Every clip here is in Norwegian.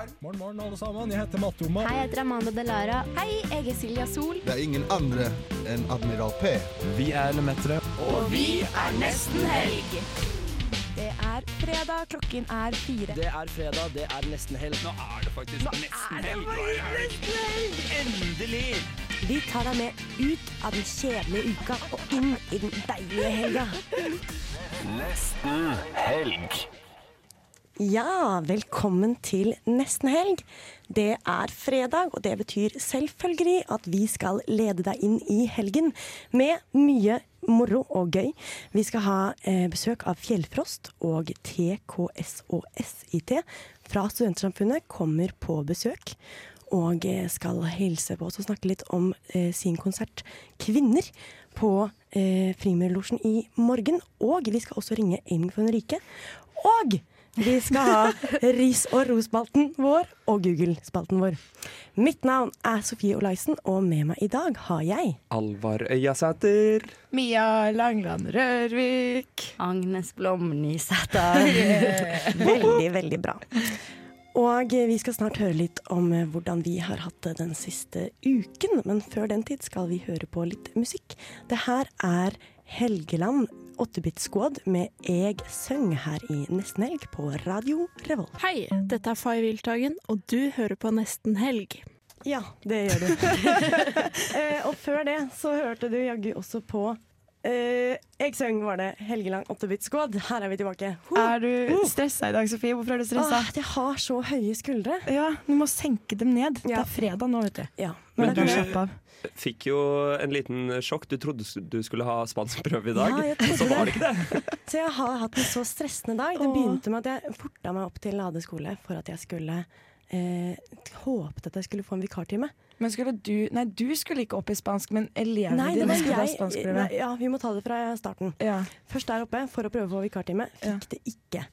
Morgen, morgen, alle sammen. Jeg heter Mattoma. Hei, jeg heter Amanda Delara. Hei, jeg er Silja Sol. Det er ingen andre enn Admiral P. Vi er Lemetere. Og vi er nesten helg. Det er fredag, klokken er fire. Det er fredag, det er nesten helg. Nå er det faktisk nesten helg. Endelig! Vi tar deg med ut av den kjedelige uka og inn i den deilige helga. Nesten helg. Ja, velkommen til nesten helg. Det er fredag, og det betyr selvfølgelig at vi skal lede deg inn i helgen med mye moro og gøy. Vi skal ha eh, besøk av Fjellfrost og TKS og SIT fra Studentsamfunnet kommer på besøk. Og eh, skal hilse på oss og snakke litt om eh, sin konsert 'Kvinner' på eh, Frimurlosjen i morgen. Og vi skal også ringe Amy von Rike. Og vi skal ha ris- og ros-spalten vår og Google-spalten vår. Mitt navn er Sofie Olaisen, og med meg i dag har jeg Alvar Øyasæter. Mia Langland Rørvik. Agnes Blom Nysæter. Veldig, veldig bra. Og vi skal snart høre litt om hvordan vi har hatt det den siste uken. Men før den tid skal vi høre på litt musikk. Det her er Helgeland 8-bit squad med Eg søng her i Nesten Helg på Radio Revolt. Hei, dette er Fay Wiltagen, og du hører på Nesten Helg. Ja, det gjør du. eh, og før det så hørte du jaggu også på eh, Jeg søng var det Helgeland 8-bit squad. Her er vi tilbake. Er du stressa i dag, Sofie? Hvorfor er du stressa? Ah, jeg har så høye skuldre. Ja, du må senke dem ned. Det er fredag nå, vet du. Ja, Men du- Fikk jo en liten sjokk. Du trodde du skulle ha spanskprøve i dag, Ja, så var det ikke det. Så jeg har hatt en så stressende dag. Det begynte med at jeg forta meg opp til Lade skole for at jeg skulle eh, Håpet at jeg skulle få en vikartime. Men skulle du Nei, du skulle ikke opp i spansk, men elevene Nei, dine skulle jeg. spanskprøve. Ja, vi må ta det fra starten. Ja. Først der oppe for å prøve å få vikartime. Fikk det ikke.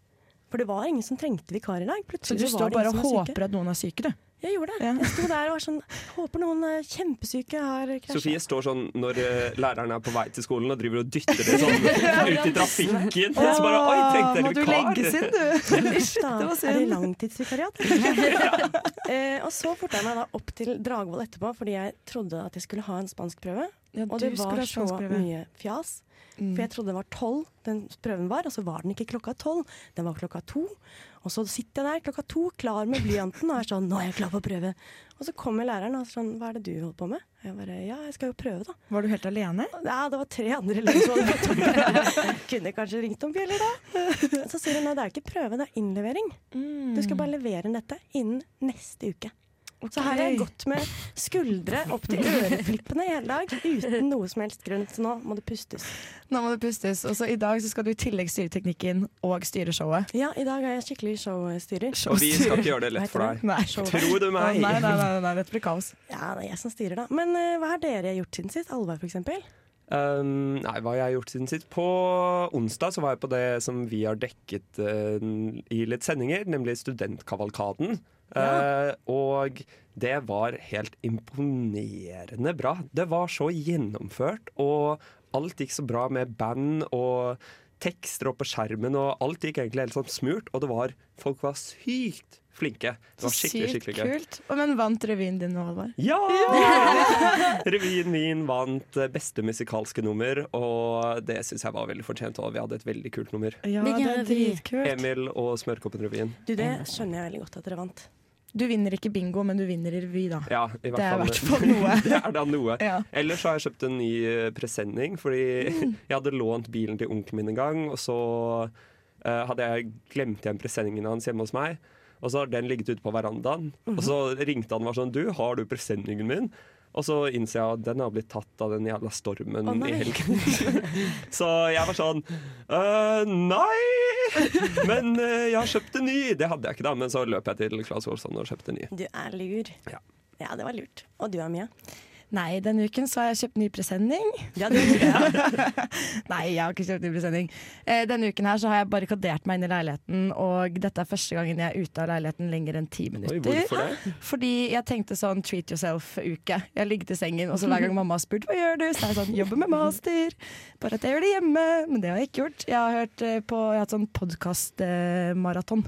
For det var ingen som trengte vikar i dag. Så du står bare og syke. håper at noen er syke, du? Jeg gjorde det. Ja. Jeg sto der og var sånn Håper noen er kjempesyke har krasja. Sofie står sånn når eh, læreren er på vei til skolen og driver og dytter det sånn ut i trafikken. Og så bare Oi, trengte Må du legges vikar? inn, du? Uff da, Det var er det langtidsvikariat? ja. eh, og så forta jeg meg da opp til Dragvoll etterpå, fordi jeg trodde at jeg skulle ha en spanskprøve. Ja, Og det var så mye fjas. Mm. For jeg trodde det var tolv den prøven var, og så var den ikke klokka tolv. Den var klokka to. Og så sitter jeg der klokka to, klar med blyanten, og er sånn Nå er jeg klar for prøve. Og så kommer læreren og sånn Hva er det du holder på med? Jeg bare Ja, jeg skal jo prøve, da. Var du helt alene? Ja, det var tre andre elever som hadde fått opp. Kunne kanskje ringt om bjeller, da. Så sier hun nei, det er ikke prøve, det er innlevering. Du skal bare levere inn dette innen neste uke. Så her har jeg gått med skuldre opp til øreflippene i hele dag uten noe som helst grunn. Så nå må det pustes. Nå må det pustes. Og så i dag så skal du i tillegg styre teknikken og styre showet. Ja, i dag er jeg skikkelig showstyrer. Og vi skal ikke gjøre det lett for deg. Nei. Tror du meg? nei, nei, nei, nei, dette blir kaos. Ja, det er jeg som styrer, da. Men uh, hva har dere gjort siden sist? Alvar, for eksempel? Um, nei, hva har jeg gjort siden sist? På onsdag så var jeg på det som vi har dekket uh, i litt sendinger, nemlig Studentkavalkaden. Eh, og det var helt imponerende bra. Det var så gjennomført, og alt gikk så bra med band og tekster opp på skjermen, og alt gikk egentlig helt sånn smurt, og det var Folk var sykt flinke. Det var skikkelig, Sykt skikkelig gøy. kult. Og, men vant revyen din nå, Halvard? Ja! Revyen min vant eh, beste musikalske nummer, og det syns jeg var veldig fortjent. Og vi hadde et veldig kult nummer. Ja, det er dritkult. Emil og Smørkoppen-revyen. Du, det skjønner jeg veldig godt at dere vant. Du vinner ikke bingo, men du vinner i revy, da. Ja, i hvert Det er i hvert fall noe. det er da noe. Ja. Ellers har jeg kjøpt en ny eh, presenning, fordi jeg hadde lånt bilen til onkelen min en gang, og så uh, hadde jeg glemt igjen presenningen hans hjemme hos meg. Og så har den ligget ute på verandaen. Og så ringte han og var sånn Du, har du presenningen min? Og så innser jeg at den har blitt tatt av den jævla stormen oh, i helgen. så jeg var sånn «Øh, Nei! Men øh, jeg har kjøpt en ny! Det hadde jeg ikke, da, men så løp jeg til Claes Olsson og kjøpte en ny. Du er lur. Ja. Ja, det var lurt. Og du er Mia? Nei, denne uken så har jeg kjøpt ny presenning. Ja, du Nei, jeg har ikke kjøpt ny presenning. Eh, denne uken her så har jeg barrikadert meg inn i leiligheten, og dette er første gangen jeg er ute av leiligheten lenger enn ti minutter. Oi, hvorfor det? Fordi jeg tenkte sånn treat yourself-uke. Jeg har ligget i sengen, og så hver gang mamma har spurt hva gjør du, så er jeg sånn jobber med master. Bare at jeg gjør det hjemme, men det har jeg ikke gjort. Jeg har, hørt eh, på, jeg har hatt sånn podkastmaraton.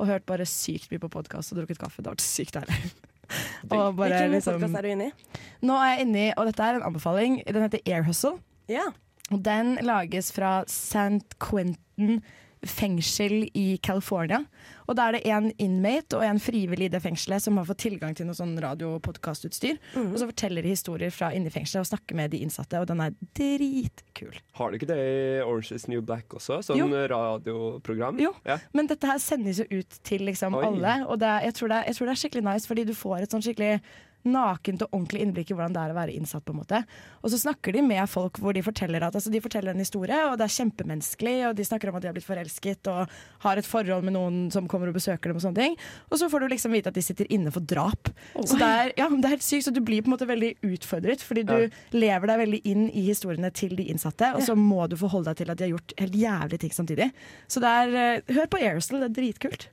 og hørt bare sykt mye på podkast og drukket kaffe. Det har vært sykt deilig. Og bare Hvilken liksom- podkast er du inne i? Nå er jeg inne i, og dette er en anbefaling, den heter Air Hustle. Ja. Og den lages fra St. Quentin fengsel i California. Og da er det en inmate og en frivillig i det fengselet som har fått tilgang til noe sånn radio- og podkastutstyr. Og så forteller de historier fra inni fengselet og snakker med de innsatte, og den er dritkul. Har du ikke det i Orange is New Black også? Sånn Jo. radioprogram? Jo. Ja. Men dette her sendes jo ut til liksom Oi. alle, og det er, jeg, tror det er, jeg tror det er skikkelig nice, fordi du får et sånn skikkelig nakent og ordentlig innblikk i hvordan det er å være innsatt. på en måte Og så snakker de med folk hvor de forteller at altså, de forteller en historie, og det er kjempemenneskelig, og de snakker om at de har blitt forelsket og har et forhold med noen som kommer og besøker dem, og sånne ting. Og så får du liksom vite at de sitter inne for drap. Så det er, ja, det er helt sykt, så du blir på en måte veldig utfordret, fordi du Ja. lever deg veldig inn i historiene til de innsatte, og så må du forholde deg til at de har gjort helt jævlige ting samtidig. Så det er, eh, hør på Aircel, det er dritkult.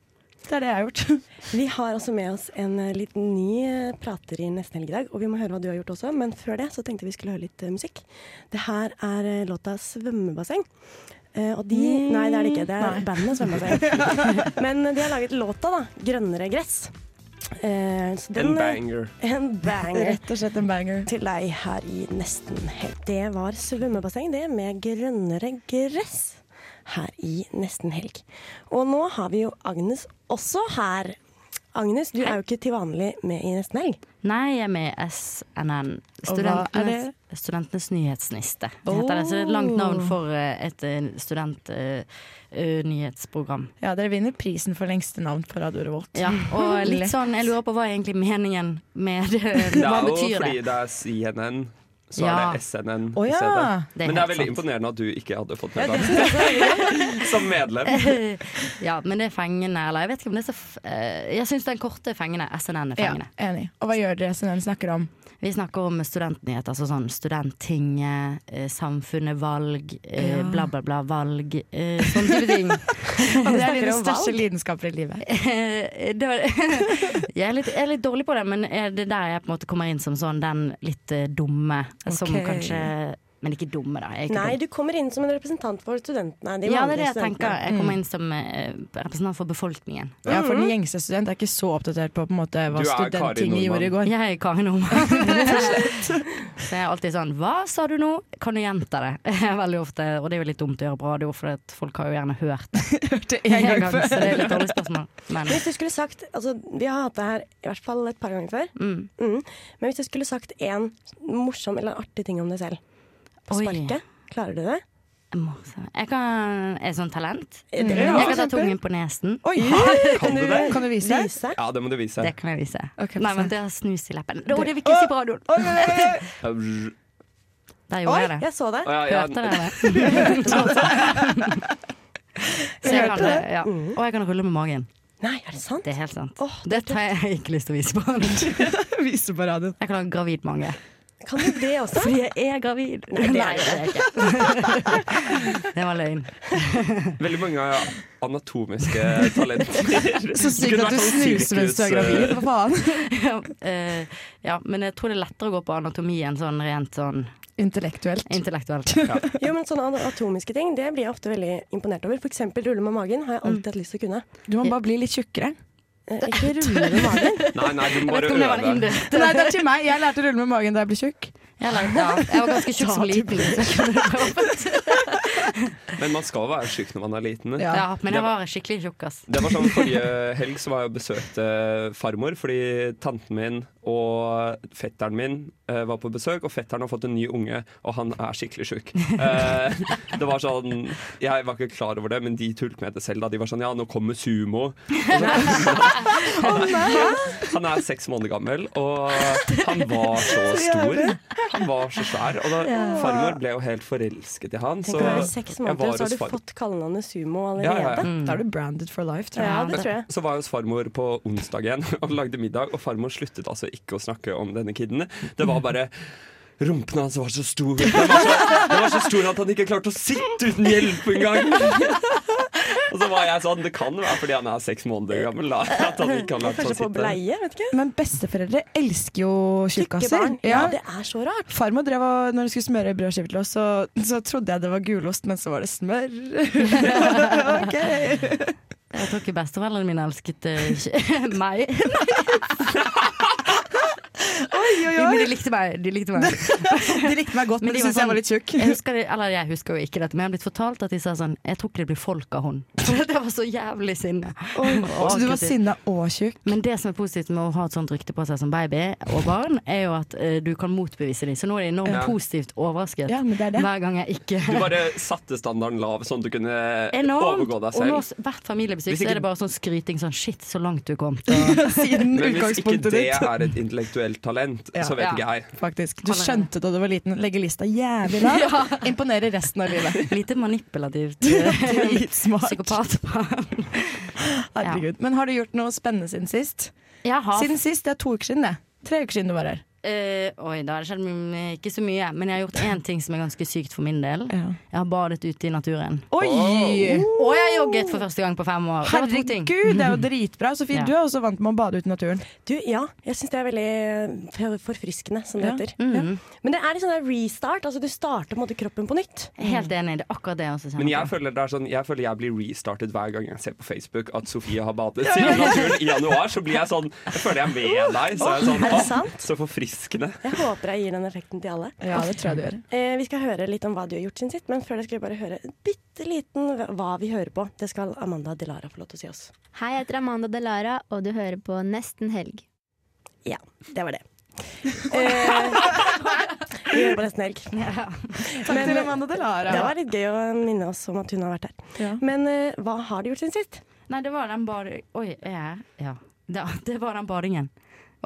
Det er det jeg har gjort. Vi har også med oss en eh, liten ny eh, prater i Nesten Helg i dag, og vi må høre hva du har gjort også. Men før det så tenkte vi skulle høre litt eh, musikk. Det her er låta 'Svømmebasseng'. Eh, og de Nei, det er det ikke. Det er Nei. bandet Svømmebasseng. Men de har laget låta, da. 'Grønnere gress'. Eh, så den, En banger. En banger. Rett og slett en banger. til deg her i Nesten Helg. Det var svømmebasseng, det, med grønnere gress her i Nesten Helg. Og nå har vi jo Agnes også her. Agnes, du er jo ikke til vanlig med i Nesten Helg. Nei, jeg er med i SNN. Studentenes, Studentenes nyhetsniste. Det heter det. Så det er et langt navn for eh, et studentnyhetsprogram. Ja, dere vinner prisen for lengste navn på Radio Revolt. ja, og litt sånn, jeg lurer på hva er egentlig meningen med det? Det Hva er jo betyr fordi det? det er CNN, så Ja. er det SNN Å i stedet. Er Men det er veldig sant. imponerende at du ikke hadde fått med deg som medlem. Ja, men det er fengende, eller jeg vet ikke om det er så f eh, Jeg syns den korte er fengende. SNN er Ja, fengende. enig. Og hva gjør dere SNN snakker om? Vi snakker om studentnyheter, altså sånn Studenttinget, eh, samfunnet, valg, eh, Ja. bla, bla, bla, valg. Eh, sånne type ting. Det er dine største lidenskaper i livet. jeg, er litt, jeg er litt dårlig på det, men er det der jeg på en måte kommer inn som sånn den litt eh, dumme. Som kanskje Men ikke dumme, da. Ikke Nei, dum. du kommer inn som en representant for studentene. De ja, det er det jeg tenker. Jeg kommer inn som uh, representant for befolkningen. Ja, for den gjengse student er ikke så oppdatert på, på en måte, hva Du studenttinget gjorde i går. Jeg er Kari Nordmann. Så jeg er alltid sånn Hva sa du nå? Kan du gjenta det? Veldig ofte, og det er jo litt dumt å gjøre på radio, for at folk har jo gjerne hørt det Hørte en gang gang, før. så det er litt dårlig spørsmål. Men Hvis du skulle sagt altså, Vi har hatt det her i hvert fall et par ganger før. mm. Mm. Men hvis du skulle sagt en morsom eller artig ting om deg selv på Oi. sparket, klarer du det? jeg må se. Jeg kan Er sånn talent? Det Mm. er Jeg kan ta tungen på nesen. Oi! Kan du det? Kan du vise? Vise. Ja, det må du vise. Det kan jeg vise. Okay, Nei, men det har snus i leppen. Å, det vil ikke si på radioen! Oi, oi, oi, oi. Der gjorde jeg det. jeg så det. Ja, ja. Hørte dere det? Så jeg kan det, ja. Og jeg kan rulle med magen. Nei, er det sant? Det er helt sant. Oh, Det har jeg ikke lyst til å vise på radioen. Vise på radioen. Jeg kan ha gravid mage. Kan du det også? Fordi jeg er gravid. Nei, det er jeg ikke. Det var løgn. Veldig mange anatomiske talenter. Så sykt at du snuser mens du er gravid. eh, Hva faen? Ja, eh, ja, men jeg tror det er lettere å gå på anatomi enn sånn rent sånn Intellektuelt. intellektuelt. Jo, men sånne atomiske ting Det blir jeg ofte veldig imponert over. For eksempel rulle med magen har jeg alltid hatt lyst til å kunne. Du må bare bli litt tjukkere. Eh, Ikke rulle med magen. Nei, nei, du må bare øve. Nei, det er til meg. Jeg lærte å rulle med magen da jeg ble tjukk. Jeg, lagde, ja, jeg var ganske tjukk som liten. prøve. Men man skal være syk når man er liten. Ja. Ja, men jeg var skikkelig tjukk, ass. Det var sånn Forrige helg så var jeg og besøkte farmor, fordi tanten min og fetteren min eh, var på besøk. Og fetteren har fått en ny unge, og han er skikkelig tjukk. Eh, det var sånn Jeg var ikke klar over det, men de tulte med det selv. da De var sånn Ja, nå kommer Sumo. Han er seks måneder gammel, og han var så stor. Han var så svær. Og da, farmor ble jo helt forelsket i han. Tenk Så å være seks måneder, var så har du far- fått kallenavnet Sumo allerede. ja, ja. Mm. Da er du branded for life, tror jeg. Ja, det tror jeg. Så var jeg hos farmor på onsdag igjen og lagde middag, og farmor sluttet altså ikke å snakke om denne kiden. Det var bare Rumpene hans var så stor Den var så, den var så stor at han ikke klarte å sitte uten hjelp engang! Så var jeg sånn Det kan være fordi han er seks måneder gammel. Da, at han ikke har seg Kanskje på sitte. bleie, vet ikke. Men besteforeldre elsker jo tjukkaser. barn. Ja, det er så rart. Farmor drev og, når hun skulle smøre brødskiver til oss, så, så trodde jeg det var gulost, men så var det smør. ok Jeg tror ikke besteforeldrene mine elsket uh, meg. Oi, oi, Men de likte meg. De likte meg. De likte meg godt, men, Men de syntes sånn, jeg sånn- var litt tjukk. Jeg husker, eller jeg husker jo ikke dette, men jeg har blitt fortalt at de sa sånn Jeg tror ikke det blir folk av hun. Det var så jævlig sinne. Så du var sinna og tjukk? Men det som er positivt med å ha et sånt rykte på seg som baby og barn, er jo at uh, du kan motbevise dem. Så nå er de enormt Ja. positivt overrasket Ja, det det. hver gang jeg ikke Du bare satte standarden lav, sånn at du kunne Enormt. overgå deg Og nå, selv. hvert familiebesøk ikke... så er det bare sånn skryting sånn Shit, så langt du kom. Siden utgangspunktet ditt. Men hvis ikke det er et intellektuelt talent, Ja. så vet Ja. ikke jeg. Faktisk. Du skjønte da du var liten. Legge lista jævlig lavt. Imponerer resten av livet. lite manipulativt. Litt smart. Psykopatbarn. Herregud. Men har du gjort noe spennende siden sist? Jeg har Siden sist? Det er to uker siden, det. Tre uker siden du var her. Eh, oi, da har det skjedd mm, ikke så mye. Men jeg har gjort én ting som er ganske sykt for min del. Ja. Jeg har badet ute i naturen. Oi! Og jeg har jogget for første gang på fem år. Herregud, det er jo dritbra. Sofie, Ja. du er også vant med å bade ute i naturen. Du, ja. Jeg syns det er veldig eh, forfriskende, som det Ja. heter. Mhm. Men det er litt sånn restart. Altså du starter på en måte kroppen på nytt. Helt enig. Det er akkurat det jeg også Men jeg på. føler, det er sånn, jeg føler jeg blir restartet hver gang jeg ser på Facebook at Sofie har badet siden naturen i januar. Så blir jeg sånn Jeg føler jeg er med deg. Så er jeg sånn, er det sant? så forfriskende. Jeg håper jeg gir den effekten til alle. Ja, det tror jeg du gjør. Eh, vi skal høre litt om hva du har gjort siden sist, men før det skal vi bare høre en bitte liten hva vi hører på. Det skal Amanda Delara få lov til å si oss. Hei, jeg heter Amanda Delara, og du hører på Nesten helg. Ja, det var det. Eh, vi hører på nesten helg. Takk Men- til Amanda Delara. Det var litt gøy å minne oss om at hun har vært her. Ja. Men eh, hva har du gjort siden sist? Nei, det var den bare Oi, jeg Ja. Det, det var den badingen.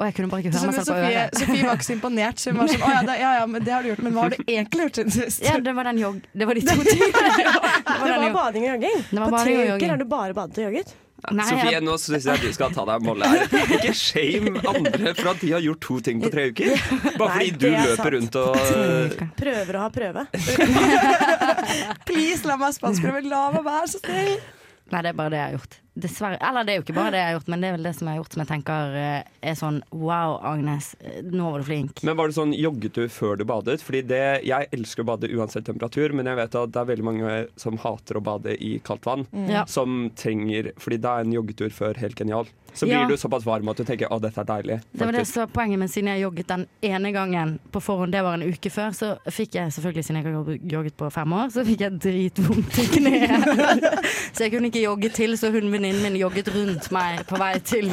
Og jeg kunne bare ikke høre meg selv på Sofie, øret. Sofie var ikke så imponert. Så hun var sånn, å, ja, det, ja, ja, men det har du gjort, men hva har du egentlig gjort siden sist? Ja, det var den jogg... Det var de to tingene. Det Det var jogg- bading og jogging. Det var På tre uker jogging. har du bare badet og jogget. Nei, Sofie, jeg, nå syns jeg du skal ta deg en bolle her. Ikke shame andre for at de har gjort to ting på tre uker. Bare Nei, fordi du er løper sant. rundt og Prøver å ha prøve. Please, la meg spanskprøve. La meg være så snill. nei, det er bare det jeg har gjort. Dessverre. Eller det er jo ikke bare det jeg har gjort, men det er vel det som jeg har gjort som jeg tenker eh, er sånn wow, Agnes, eh, nå var du flink. Men var det sånn, jogget du før du badet? Fordi det, Jeg elsker å bade uansett temperatur, men jeg vet at det er veldig mange som hater å bade i kaldt vann. Ja. Som trenger Fordi da er en joggetur før helt genial. Så Ja. blir du såpass varm at du tenker å, dette er deilig. Det var det som var poenget, men siden jeg jogget den ene gangen på forhånd, det var en uke før, så fikk jeg selvfølgelig, siden jeg har jogget på fem år, så fikk jeg dritvondt i kneet. så jeg kunne ikke jogge til, så hun venninnen min jogget rundt meg på vei til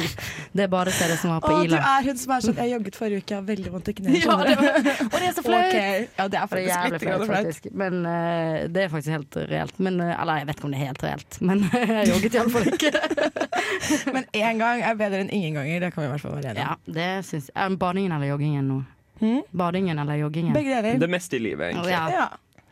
det badestedet som var på Å, du er hun som er sånn Jeg jogget forrige uke, jeg har veldig vondt i kneet. Ja, det var, og det er så flaut! Ok, Ja, det er det er faktisk jævlig litt flaut, flaut. faktisk. Men eh, det er faktisk helt reelt. Men, eh, eller jeg vet ikke om det er helt reelt, men jeg jogget iallfall ikke. Men én gang er bedre enn ingen ganger. Det kan vi i hvert fall være enige Ja, det syns jeg. Er badingen eller joggingen nå? Hmm? Badingen eller joggingen? Begge deler. Det meste i livet, egentlig. Ja, Ja.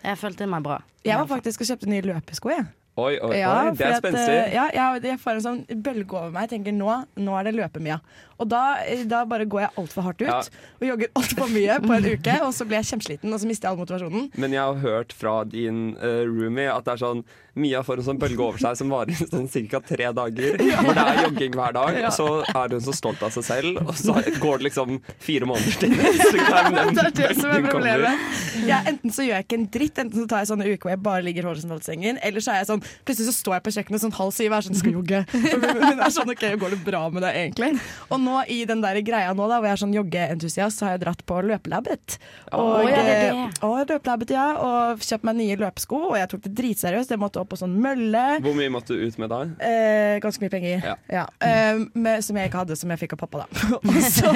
jeg følte meg bra. Jeg var faktisk og kjøpte nye løpesko, jeg. Oi, oi, oi, Ja, det er spenstig. eh, Ja, jeg får en sånn bølge over meg. Jeg tenker nå, nå er det løpemia. Og da, eh, da bare går jeg altfor hardt ut Ja. og jogger altfor mye på en uke. Og så blir jeg kjempesliten, og så mister jeg all motivasjonen. Men jeg har hørt fra din uh, roomie at det er sånn Mia får en sånn bølge over seg som varer sånn ca. tre dager. Hvor det er jogging hver dag. Og så er hun så stolt av seg selv, og så går det liksom fire måneder til neste gang den Det er det som er problemet. Ja, enten så gjør jeg ikke en dritt, enten så tar jeg sånne uker hvor jeg bare ligger horisontalt i sengen, eller så er jeg sånn Plutselig så står jeg på kjøkkenet sånn halv syv og er sånn skal jogge. Men det er sånn OK, går det bra med deg egentlig? Og nå i den der greia nå da, hvor jeg er sånn joggeentusiast, så har jeg dratt på løpelabbet. Og, oh, ja, det det. eh, og løpelabbet, ja. Og kjøpt meg nye løpesko, og jeg tok det dritseriøst. Jeg måtte opp på sånn mølle. Hvor mye måtte du ut med da? Eh, ganske mye penger. Ja. Eh, med, som jeg ikke hadde, som jeg fikk av pappa, da. og, så,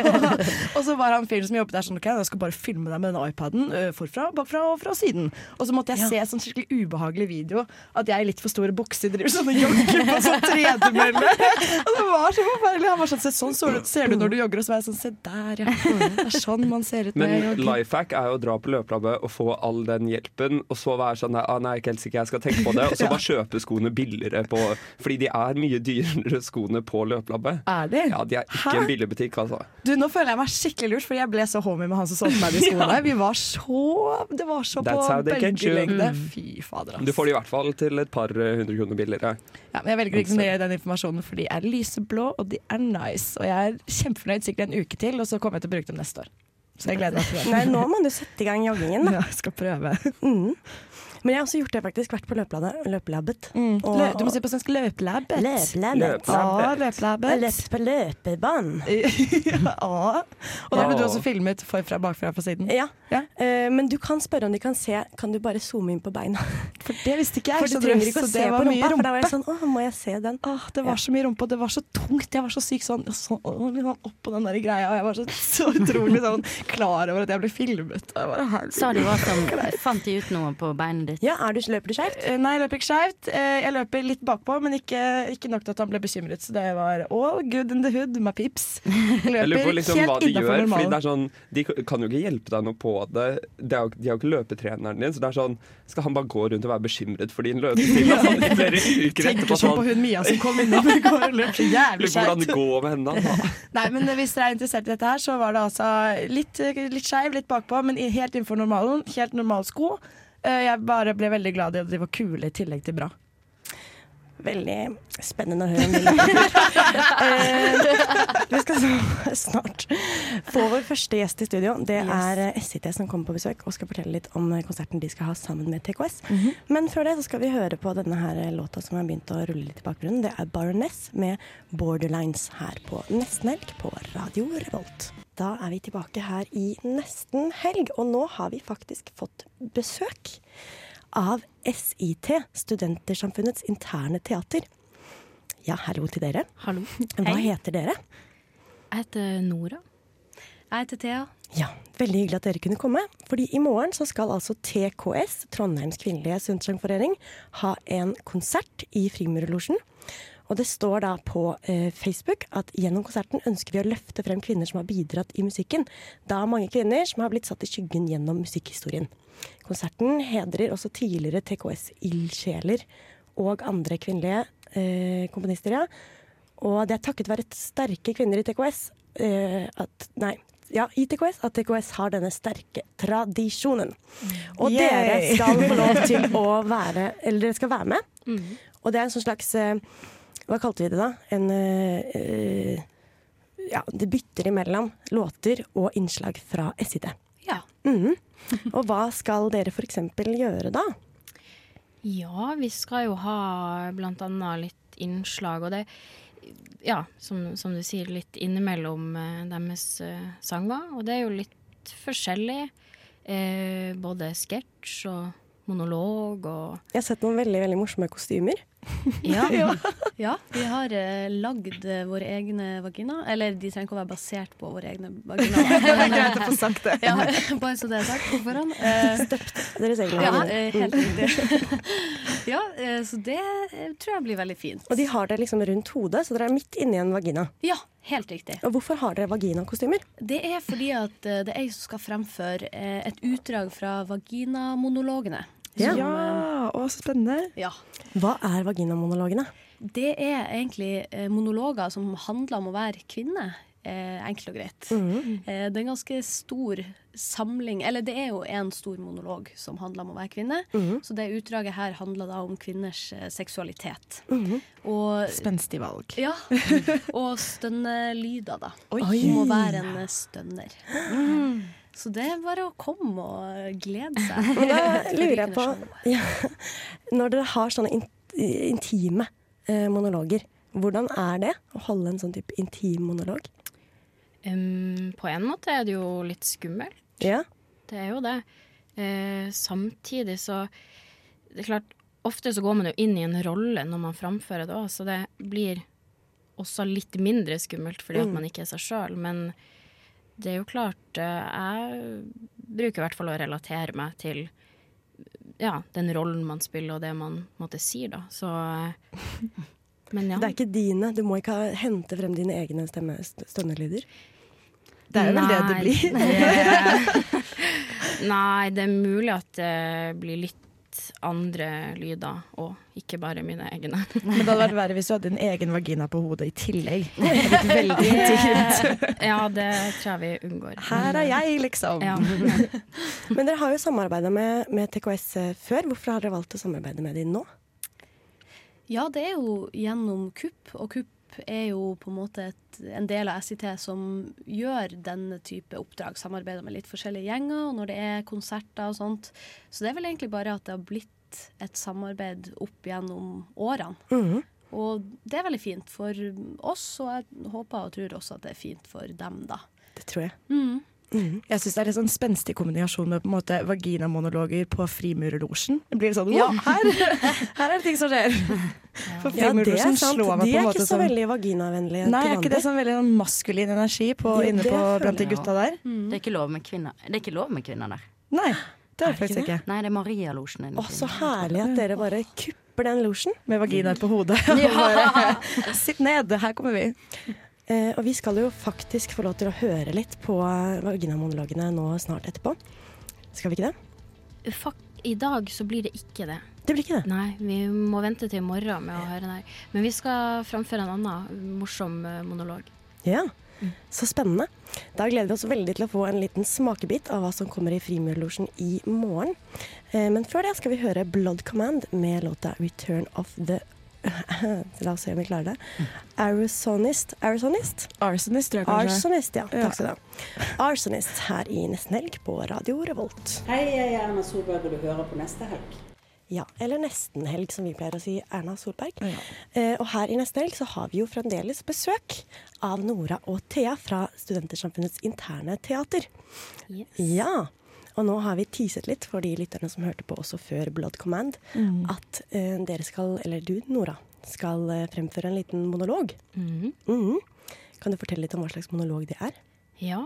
og så var han fyren som jobbet der sånn OK, jeg skal bare filme deg med denne iPaden uh, forfra, bakfra og fra siden. Og så måtte jeg se sånn skikkelig ubehagelig video at jeg i litt for store bukser driver sånn og jogger på sånn tredemølle. og det var så forferdelig. Han var sånn Se, sånn så du, ser du når du jogger. Og så var jeg sånn Se der, ja. Det er sånn man ser ut når Men jeg jogger. life hack er jo å dra på løpelabbet og få all den hjelpen, og så være sånn ah, Nei, ikke helt sikker, jeg skal tenke på det. Og så bare kjøpe skoene billigere på Fordi de er mye dyrere skoene på løpelabbet. Er de? Ja, de er ikke Hæ? en billig butikk, altså. Du, Nå føler jeg meg skikkelig lurt, fordi jeg ble så homie med han som solgte meg de skoene. Vi var så Det var så That's på bølgelengde. Mm. Fy fader, ass. Du får det i hvert fall til et par eh, hundre kroner billigere. Ja, men jeg velger å gi den informasjonen, for de er lyseblå, og de er nice. Og jeg er kjempefornøyd sikkert en uke til, og så kommer jeg til å bruke dem neste år. Så jeg gleder meg til det. Nei, nå må du sette i gang joggingen, da. Ja, jeg skal prøve. Mm. Men jeg har også gjort det, faktisk. Vært på løpelabbet. løpelabbet. Mm. Og- Lø, du må si på svensk løpelabbet. Løpelabbet. Ja, løpt på løpebanen. ja. Og da ble du også filmet forfra, bakfra, fra siden. Ja. Ja. Uh, men du kan spørre om de kan se Kan du bare zoome inn på beina? For det visste ikke jeg. For du det- trenger ikke å se på var mye rumpa. For da var jeg sånn Å, må jeg se den? Åh, det var så mye rumpe, og det var så tungt. Jeg var så syk sånn, sånn åh, liksom oppå den der greia, og jeg var så, så utrolig sånn klar over at jeg ble filmet. Jeg bare. Sa du hva som Fant de ut noe på beinet ditt? Ja, er du, løper du skeivt? Eh, Nei, jeg løper ikke skeivt. Eh, Jeg løper litt bakpå, men ikke, ikke nok til at han ble bekymret. Så det var all good in the hood, my pips. Jeg Jeg lurer på løper liksom hva de gjør. Fordi det er sånn, De kan jo ikke hjelpe deg noe på det. De har, jo, ikke løpetreneren din. Så det er sånn, Skal han bare gå rundt og være bekymret for din løpestil? Ja. Sånn, i flere uker Tenker etterpå sånn på sånn, hun Mia som kom innom i går og løp så jævlig skjevt. hvordan det går med henne. da. Nei, men hvis dere er interessert i dette her, så var det altså litt, litt skeiv, litt bakpå, men helt innenfor normalen. Helt normal sko. Eh, Jeg bare ble veldig glad i at de var kule i tillegg til bra. Veldig spennende å høre om det. eh, vi skal så snart få vår første gjest i studio. Det er eh, SIT som kommer på besøk og skal fortelle litt om konserten de skal ha sammen med TKS. Men før det så skal vi høre på denne her låta som har begynt å rulle litt i bakgrunnen. Det er Baroness med 'Borderlines' her på Nesten på Radio Revolt. Da er vi tilbake her i nesten helg, og nå har vi faktisk fått besøk av SIT, Studentersamfunnets interne teater. Ja, hallo til dere. Hallo. Hva Hei. heter dere? Jeg heter Nora. Jeg heter Thea. Ja, Veldig hyggelig at dere kunne komme. Fordi i morgen så skal altså TKS, Trondheims kvinnelige studentsangforening, ha en konsert i Frimurlosjen. Og det står da på eh, Facebook at gjennom konserten ønsker vi å løfte frem kvinner som har bidratt i musikken. Da mange kvinner som har blitt satt i skyggen gjennom musikkhistorien. Konserten hedrer også tidligere TKS-ildsjeler og andre kvinnelige eh, komponister, ja. Og det er takket være sterke kvinner i TKS eh, at Nei. Ja, i TKS at TKS har denne sterke tradisjonen. Og Yay! dere skal få lov til å være Eller dere skal være med. Mm. Og det er en sånn slags eh, Hva kalte vi det da? En eh, Ja, det bytter imellom låter og innslag fra SID. Ja. Mm. Og hva skal dere f.eks. gjøre da? Ja, vi skal jo ha annet litt innslag, og det Ja, som, som du sier, litt innimellom eh, deres uh, sanger. Og det er jo litt forskjellig. Eh, både sketsj og monolog og Jeg har sett noen veldig veldig morsomme kostymer. Ja. ja. Vi har uh, lagd eh, våre egne vaginaer. Eller de trenger ikke å være basert på våre egne vaginaer. Det er greit å få sagt det. Ja, bare så det er sagt på forhånd. Støpt Deres egne ja, vaginaer. eh, helt riktig. ja, uh, så det eh, tror jeg blir veldig fint. Og de har det liksom rundt hodet, så dere er midt inni en vagina. Ja, helt riktig. Og hvorfor har dere vaginakostymer? Det er fordi at eh, det er jeg som skal fremføre eh, et utdrag fra vaginamonologene. Ja. Ja, å, så spennende. Ja. Hva er vaginamonologene? Det er egentlig eh, monologer som handler om å være kvinne. Eh, enkelt og greit. Eh, det er en ganske stor samling Eller det er jo en stor monolog som handler om å være kvinne. Mhm. Så det utdraget her handler da om kvinners eh, seksualitet. Mhm. Og Spenstig valg. ja. Og stønnelyder, da. Oi. Om å være en stønner. stønner. Så det er bare å komme og glede seg. Men da lurer jeg på ja, Når dere har sånne in intime eh, monologer, hvordan er det å holde en sånn type intim monolog? Um, På en måte er det jo litt skummelt. Ja. Det er jo det. Eh, samtidig så Det er klart, ofte så går man jo inn i en rolle når man framfører det òg, så det blir også litt mindre skummelt fordi at Mm. man ikke er seg sjøl. Men det er jo klart eh, Jeg bruker i hvert fall å relatere meg til ja, den rollen man spiller og det man måtte si, da. Så eh, Men ja. Det er ikke dine. Du må ikke hente frem dine egne stemme, st stønnelyder. Det er jo vel det det blir. det- Nei, det er mulig at det blir litt andre lyder, og ikke bare mine egne. Men det hadde vært verre hvis du hadde en egen vagina på hodet i tillegg. Det veldig intimt. Ja, det tror jeg vi unngår. Her er jeg, liksom. Ja. Men dere har jo samarbeida med, med TKS eh, før. Hvorfor har dere valgt å samarbeide med dem nå? Ja, det er jo gjennom KUP, og Er jo på en måte et, en del av SIT som gjør denne type oppdrag, samarbeider med litt forskjellige gjenger, og når det er konserter og sånt. Så det er vel egentlig bare at det har blitt et samarbeid opp gjennom årene. Mhm. Og det er veldig fint for oss, og jeg håper og tror også at det er fint for dem, da. Det tror jeg. Mm. Jeg syns det er litt sånn spenstig kombinasjon med på en måte vaginamonologer på Frimurerlosjen. Det blir sånn Ja. her, her er det ting som skjer! For Ja, det er Frimurerlosjen ja, slår meg De på en er ikke så som veldig vaginavennlige Nei, er ikke det sånn veldig sånn maskulin energi på, ja, inne på, blant de gutta der? Det er ikke lov med kvinner Det er ikke lov med kvinner der. Nei, det er det Er faktisk ikke det? Nei, det er Marialosjen. Å, så herlig at dere bare kupper den losjen. Med vaginaer på hodet. Ja. Sitt ned, her kommer vi. Eh, og vi skal jo faktisk få lov til å høre litt på eh, vaginamonologene nå snart etterpå. Skal vi ikke det? Fuck, I dag så blir det ikke det. Det blir ikke det. Nei, vi må vente til i morgen med å høre det her. Men vi skal framføre en annen morsom eh, monolog. Ja, så spennende. Da gleder vi oss veldig til å få en liten smakebit av hva som kommer i Frimurlosjen i morgen. Eh, men før det skal vi høre Blood Command med låta 'Return of the La oss se om vi klarer det. Arizonist. Arizonist? Arsonist, tror jeg kanskje. Arsonist, ja. Ja. Takk skal du ha. Arsonist her i Nesten Helg på Radio Revolt. Hei, jeg er Erna Solberg, og du hører på neste helg. Ja, eller Nesten Helg, som vi pleier å si. Erna Solberg. Eh, og her i Neste Helg så har vi jo fremdeles besøk av Nora og Thea fra Studentersamfunnets interne teater. Ja. Og nå har vi teaset litt for de lytterne som hørte på også før Blood Command, Mm. at eh, dere skal, eller du Nora, skal eh, fremføre en liten monolog. Mm. Mhm. Kan du fortelle litt om hva slags monolog det er? Ja,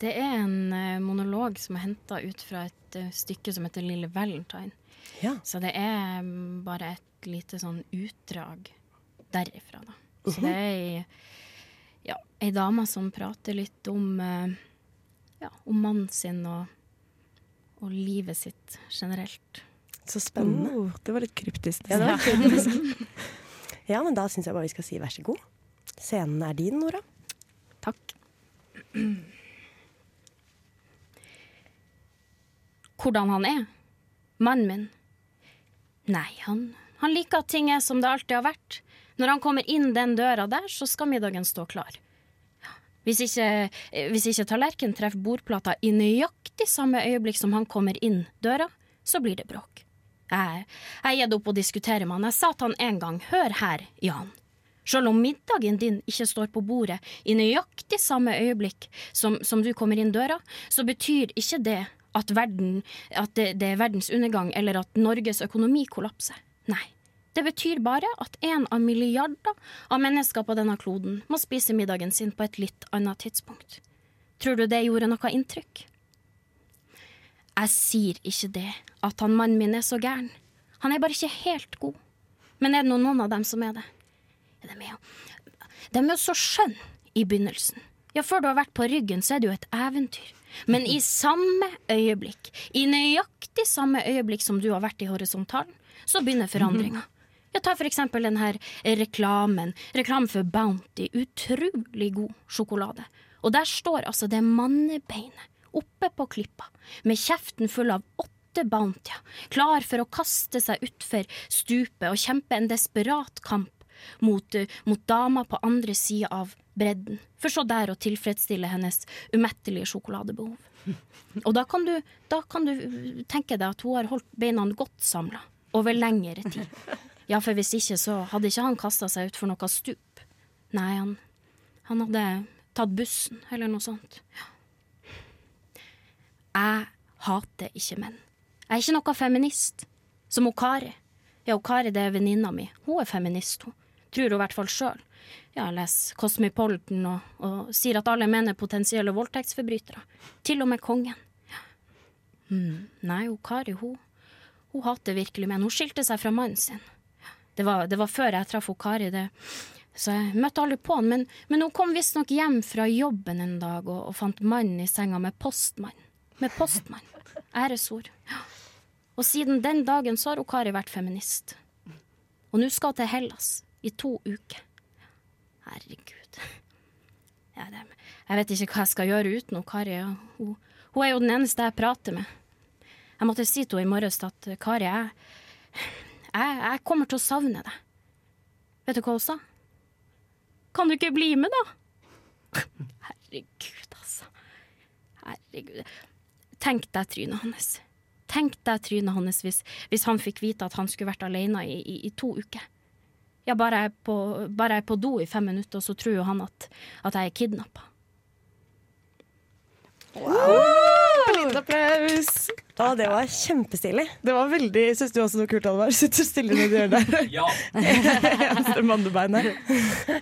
det er en eh, monolog som er henta ut fra et uh, stykke som heter Lille Valentine. Ja. Så det er um, bare et lite sånn utdrag derifra, da. Så Mhm. det er ei, ja, ei dame som prater litt om, uh, ja, om mannen sin og, og livet sitt generelt. Så spennende. Oh, det var litt kryptisk. Ja, var kryptisk. ja, men da syns jeg bare vi skal si vær så god. Scenen er din, Nora. Takk. Hvordan han er? Mannen min? Nei, han, han liker at ting er som det alltid har vært. Når han kommer inn den døra der, så skal middagen stå klar. Hvis ikke, eh, hvis ikke tallerkenen treffer bordplata i nøyaktig samme øyeblikk som han kommer inn døra, så blir det bråk. Jeg, har gitt opp å diskutere med han. Jeg sa til han en gang, hør her, Jan. Selv om middagen din ikke står på bordet i nøyaktig samme øyeblikk som, som du kommer inn døra, så betyr ikke det at, verden, at det, det er verdens undergang eller at Norges økonomi kollapser. Nei. Det betyr bare at en av milliarder av mennesker på denne kloden må spise middagen sin på et litt annet tidspunkt. Tror du det gjorde noe inntrykk? Jeg sier ikke det, at han mannen min er så gæren. Han er bare ikke helt god. Men er det noen, av dem som er det? De er jo, de er jo så skjønne i begynnelsen. Ja, før du har vært på ryggen, så er det jo et eventyr. Men i samme øyeblikk, i nøyaktig samme øyeblikk som du har vært i horisontalen, så begynner forandringa. Ja, ta for eksempel den her reklamen. Reklamen for Bounty. Utrolig god sjokolade. Og der står altså det mannebeinet oppe på klippa, med kjeften full av åtte Bountyer, klar for å kaste seg utfor stupet og kjempe en desperat kamp mot, eh, mot dama på andre sida av bredden, for så der å tilfredsstille hennes umettelige sjokoladebehov. Og da kan, du, da kan du tenke deg at hun har holdt beina godt samla over lengre tid. Ja, for hvis ikke så hadde ikke han kasta seg utfor noe stup. Nei, han, han hadde tatt bussen eller noe sånt. Ja. Jeg hater ikke menn. Jeg er ikke noe feminist. Som hun Kari. Ja, hun Kari det er venninna mi. Hun er feminist, hun. Tror hun i hvert fall sjøl. Ja, jeg leser Cosmopolitan og, og sier at alle menn er potensielle voldtektsforbrytere. Til og med kongen. Ja. Mm, nei, hun Kari, hun, hun hater virkelig menn. Hun skilte seg fra mannen sin. Det var, det var før jeg traff Kari, det. så jeg møtte aldri på han. Men, men hun kom visstnok hjem fra jobben en dag og, og fant mannen i senga med postmann. Med postmann. Æresord. Og siden den dagen så har hun Kari vært feminist. Og nå skal hun til Hellas i to uker. Herregud. Ja, det, jeg vet ikke hva jeg skal gjøre uten hun Kari. Hun, hun er jo den eneste jeg prater med. Jeg måtte si til henne i morges at Kari, jeg, jeg, jeg kommer til å savne deg. Vet du hva hun sa? Kan du ikke bli med, da? Herregud, altså. Herregud. Tenk deg trynet hans. Tenk deg trynet hans hvis, hvis han fikk vite at han skulle vært alene i, i, i to uker. Ja, bare jeg, på, bare jeg er på do i fem minutter, så tror jo han at, at jeg er kidnappa. Liten applaus. Ja, det var kjempestilig. Det var veldig, Syns du også noe kult, Alvar? Sitter stille nedi hjørnet der. Ja. Eneste mannebein her.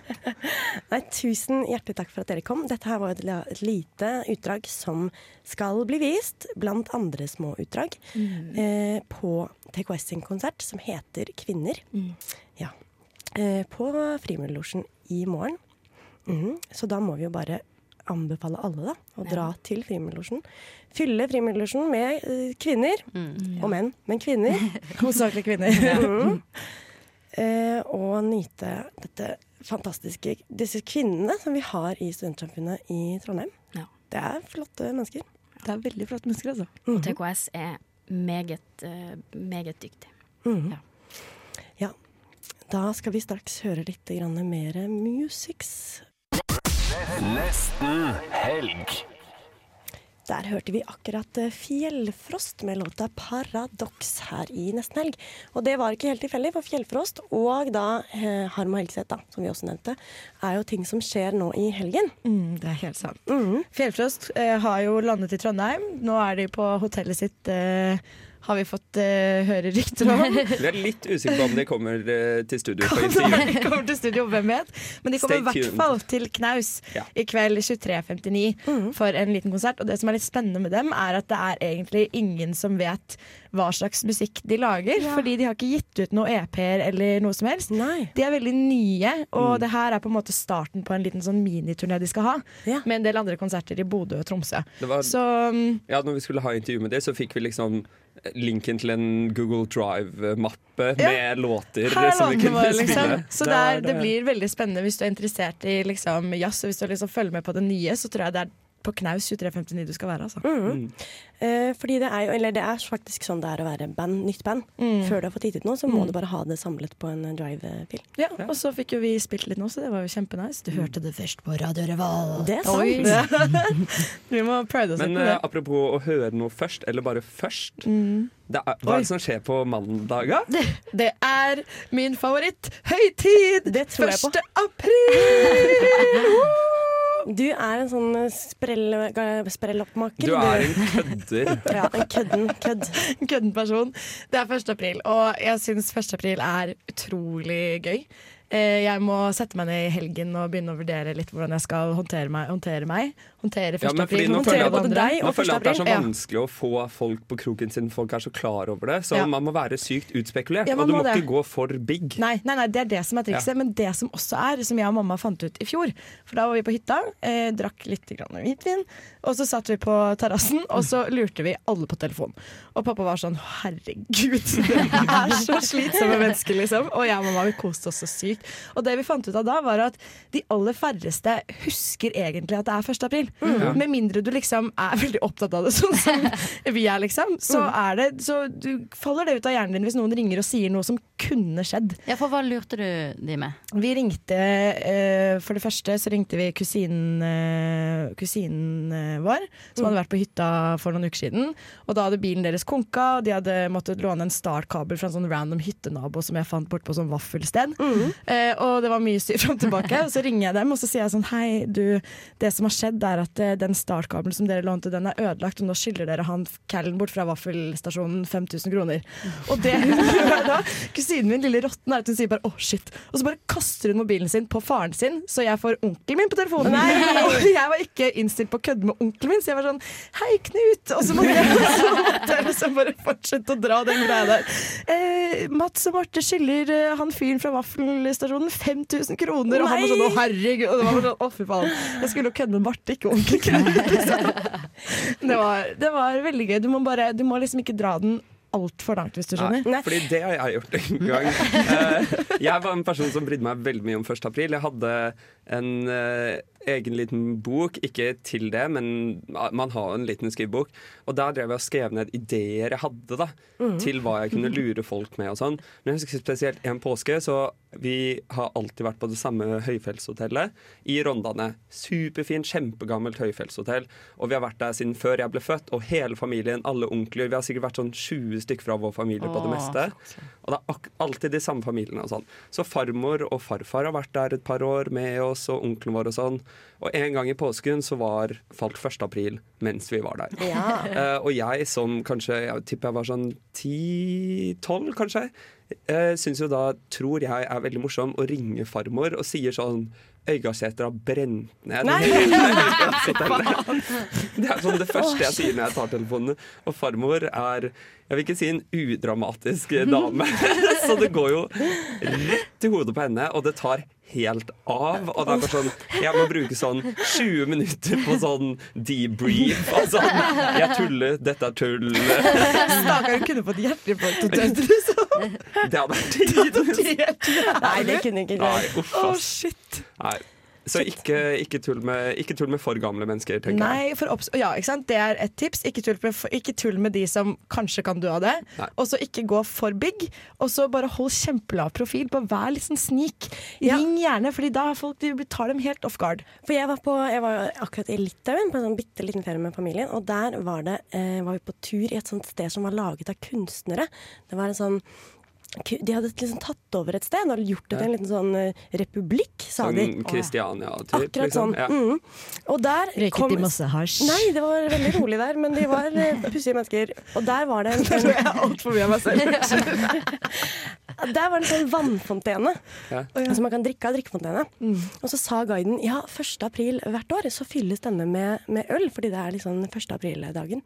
Nei, tusen hjertelig takk for at dere kom. Dette her var et, et lite utdrag som skal bli vist, blant andre små utdrag, eh, på TKS sin konsert som heter Kvinner. Ja. Eh, på Frimurlosjen i morgen. Mm. Så da må vi jo bare anbefale alle da, å dra til Frimiddelosjen. Fylle Frimiddelosjen med uh, kvinner, og menn, men kvinner. Hovedsakelig kvinner. mm. uh, og nyte dette fantastiske, disse kvinnene som vi har i studentsamfunnet i Trondheim. Ja. Det er flotte mennesker. Det er veldig flotte mennesker, altså. Og TKS er meget, uh, meget dyktig. Mhm. Ja. Da skal vi straks høre litt mer musics. Nesten helg. Der hørte vi akkurat eh, Fjellfrost med låta 'Paradox' her i Nesten Helg. Og det var ikke helt tilfeldig, for Fjellfrost og da eh, Harm og Helgeseth, da, som vi også nevnte, er jo ting som skjer nå i helgen. Mm, det er helt sant. Fjellfrost eh, har jo landet i Trondheim. Nå er de på hotellet sitt, eh, har vi fått uh, høre rykter om. Vi er litt usikre på om de kommer uh, til studio på intervju. de kommer til studio, hvem vet? Men de kommer i hvert fall til Knaus Ja. i kveld 23.59 for en liten konsert. Og det som er litt spennende med dem, er at det er egentlig ingen som vet hva slags musikk de lager. Fordi de har ikke gitt ut noe EP-er eller noe som helst. De er veldig nye, og det her er på en måte starten på en liten sånn miniturné de skal ha. Med en del andre konserter i Bodø og Tromsø. Det var- Så mm, Ja, når vi skulle ha intervju med det, så fikk vi liksom linken til en Google Drive-mappe Ja. med låter Her er som vi låtene kunne spille. liksom. Så det, er, det blir veldig spennende hvis du er interessert i liksom, jazz, og hvis du liksom følger med på det nye, så tror jeg det er på Knaus 2359 du skal være. Altså. Mm. Eh, fordi det er jo, eller det er faktisk sånn det er å være band, nytt band. Mm. Før du har fått gitt ut noe, så må Mm. du bare ha det samlet på en eh, drive-fil. Ja, og så fikk jo vi spilt litt nå, så det var jo kjempenice. Du hørte det først på Radio Reval. Det er sant. Vi må pride oss litt Men med eh, det. apropos å høre noe først, eller bare først. Mm. Det er, hva er det som skjer på mandager? Det er min favoritt-høytid! Det tror jeg på. 1. april! Du er en sånn eh, sprell, sprelloppmaker. Du er en kødder. Ja, en kødden kødd. kødden person. Det er 1. april, og jeg syns 1. april er utrolig gøy. Eh, Jeg må sette meg ned i helgen og begynne å vurdere litt hvordan jeg skal håndtere meg. Håndtere, meg. Håndtere 1. Ja, men fordi april. nå håndtere deg og det april. nå føler jeg at det er så Ja. vanskelig å få folk på kroken sin. Folk er så klar over det. Så Ja. man må være sykt utspekulert. Ja, og du må må ikke gå for big. Nei, nei, nei, det er det som er trikset. Ja. Men det som også er, som jeg og mamma fant ut i fjor For da var vi på hytta, eh, drakk litt grann hvitvin, og så satt vi på terrassen, og så lurte vi alle på telefon. Og pappa var sånn herregud, dere er så slitsomme mennesker, liksom. Og jeg og mamma vi koste oss så sykt. Og det vi fant ut av da, var at de aller færreste husker egentlig at det er 1. april. Mhm. Med mindre du liksom er veldig opptatt av det, sånn som vi er, liksom. Så er det Så du faller det ut av hjernen din hvis noen ringer og sier noe som kunne skjedd. Ja, for hva lurte du de med? Vi ringte uh, For det første så ringte vi kusinen, uh, kusinen eh, vår, som hadde vært på hytta for noen uker siden. Og da hadde bilen deres konka, og de hadde måttet låne en startkabel fra en sånn random hyttenabo som jeg fant bort på sånn vaffelsted. Eh, og det var mye styr fram og tilbake. Og så ringer jeg dem og så sier jeg sånn Hei, du, det som har skjedd er at eh, den startkabelen som dere lånte, den er ødelagt, og nå skylder dere han callen bort fra vaffelstasjonen 5000 kroner. Og det da, kusinen min, lille rotten, er at hun sier bare 'å, shit'. Og så bare kaster hun mobilen sin på faren sin, så jeg får onkelen min på telefonen. Nei! Og jeg var ikke innstilt på å kødde med onkelen min, så jeg var sånn 'hei, Knut'. Og så måtte jeg, liksom bare fortsette å dra den greia der. Eh, Mats og Marte skylder eh, han fyren fra vaffelstasjonen 5000 kroner, og han var sånn 'å, herregud'. Og det var sånn 'å, fy faen'. Jeg skulle jo kødde med Marte, ikke onkel Knut. Det var, det var veldig gøy. Du må, bare, du må liksom ikke dra den altfor langt, hvis du skjønner. Nei, fordi det har jeg gjort en gang. Eh, jeg var en person som brydde meg veldig mye om 1. april. Jeg hadde en eh, egen liten bok. Ikke til det, men man har en liten skrivebok. Og der drev jeg og skrev ned ideer jeg hadde da, mm. til hva jeg kunne lure folk med. og sånn. Men jeg husker spesielt en påske, så vi har alltid vært på det samme høyfjellshotellet i Rondane. Superfint, kjempegammelt høyfjellshotell. Og vi har vært der siden før jeg ble født, og hele familien, alle onkler. Vi har sikkert vært sånn 20 stykker fra vår familie på det meste. Og det er alltid de samme familiene og sånn. Så farmor og farfar har vært der et par år med oss, og onkelen vår og sånn. Og en gang i påsken så var falt 1. april mens vi var der. Ja. Uh, og jeg som kanskje, jeg tipper jeg var sånn 10-12 kanskje, uh, syns jo da, tror jeg er veldig morsom å ringe farmor og sier sånn Øygardsseter har brent ned Nei! Det er sånn det første jeg sier når jeg tar telefonen. Og farmor er jeg vil ikke si en udramatisk dame, så det går jo rett i hodet på henne, og det tar helt av. Og det er bare sånn Jeg må bruke sånn 20 minutter på sånn debrief. Sånn Jeg tuller, dette er tull. Stakkar, hun kunne fått hjerteinfarkt og dødd, liksom. Det hadde vært tid. Nei, det kunne ikke Nei, jeg. uff, ass. Nei. Så ikke, ikke, tull med, ikke tull med for gamle mennesker, tenker jeg. Nei, for obs ja, ikke sant? Det er et tips. Ikke tull, med, ikke tull med de som kanskje kan dø av det. Og så ikke gå for big. Og så bare hold kjempelav profil. Bare vær litt sånn snik. Ring gjerne, Fordi da folk, de tar dem helt off guard. For jeg var, på, jeg var akkurat i Litauen på en sånn bitte liten ferie med familien. Og der var, det, eh, var vi på tur i et sånt sted som var laget av kunstnere. Det var en sånn de hadde liksom tatt over et sted og gjort det til en liten sånn eh, republikk, sa de. Sånn Kristiania-typ. Akkurat liksom. sånn. Ja. Mm. Og der Røyket kom- de masse hasj? Nei, det var veldig rolig der, men de var eh, pussige mennesker. Og der var det en Nå er jeg altfor mye av meg selv. Der var det en sånn vannfontene. Ja. Som man kan drikke av drikkefontene. Og så sa guiden ja, 1. april hvert år så fylles denne med, med øl, fordi det er liksom 1. april-dagen.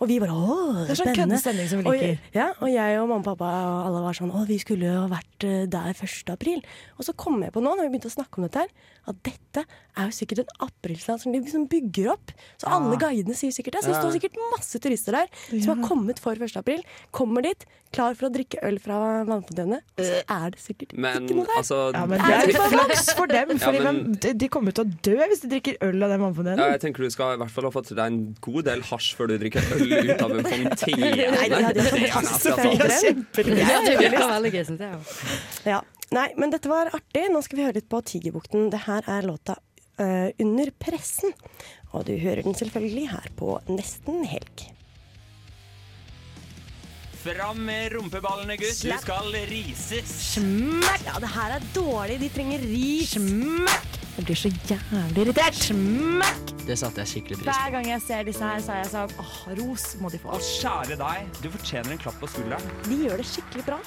Og vi bare åh, Det er sånn køddestemning som vi Og- Ja, og jeg og mamma og pappa og alle var sånn å, vi skulle jo vært eh, der 1. april. Og så kom jeg på nå, når vi begynte å snakke om dette her, at dette er jo sikkert en aprilsland som de liksom bygger opp. Så alle guidene sier sikkert det. Så det står sikkert masse turister der som har kommet for 1. april. Kommer dit, klar for å drikke øl fra vannfontene, så er det sikkert Men ikke noe der. altså Ja, men det er litt flaks for dem, Ja, men- de, de kommer til å dø hvis de drikker øl av den Ja, jeg tenker Du skal i hvert fall ha fått deg en god del hasj før du drikker øl ut av en fontene. Nei, hadde jo Det er fantastisk. Ja, det Ja, veldig gøy, synes jeg. også. Ja. Nei, men dette var artig. Nå skal vi høre litt på Tigerbukten. Det her er låta uh, 'Under pressen'. Og du hører den selvfølgelig her på Nesten helg. Fram med rumpeballene, gutt. Du Slapp. skal rises. Smekk! Ja, det her er dårlig. De trenger ris. Smekk! Jeg blir så jævlig irritert. Smekk! Det satte jeg skikkelig pris på. Hver gang jeg ser disse her, så er jeg sånn åh, ros må de få. Og kjære deg, du fortjener en klapp på skulderen. De gjør det skikkelig bra.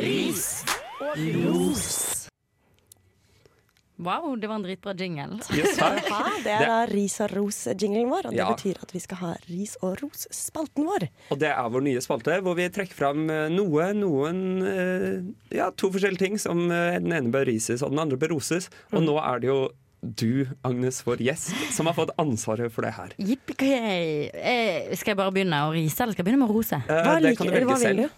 Ris og ros. Wow, det var en dritbra jingle. Yes. Ja, det er da ris og ros-jinglen vår, og det Ja. betyr at vi skal ha ris og ros-spalten vår. Og det er vår nye spalte, hvor vi trekker fram eh, noe, noen eh, Ja, to forskjellige ting som eh, den ene bør rises, og den andre bør roses. Og nå er det jo du, Agnes, vår gjest, som har fått ansvaret for det her. Eh, Skal jeg bare begynne å rise, eller skal jeg begynne med å rose? Eh, det kan du velge selv.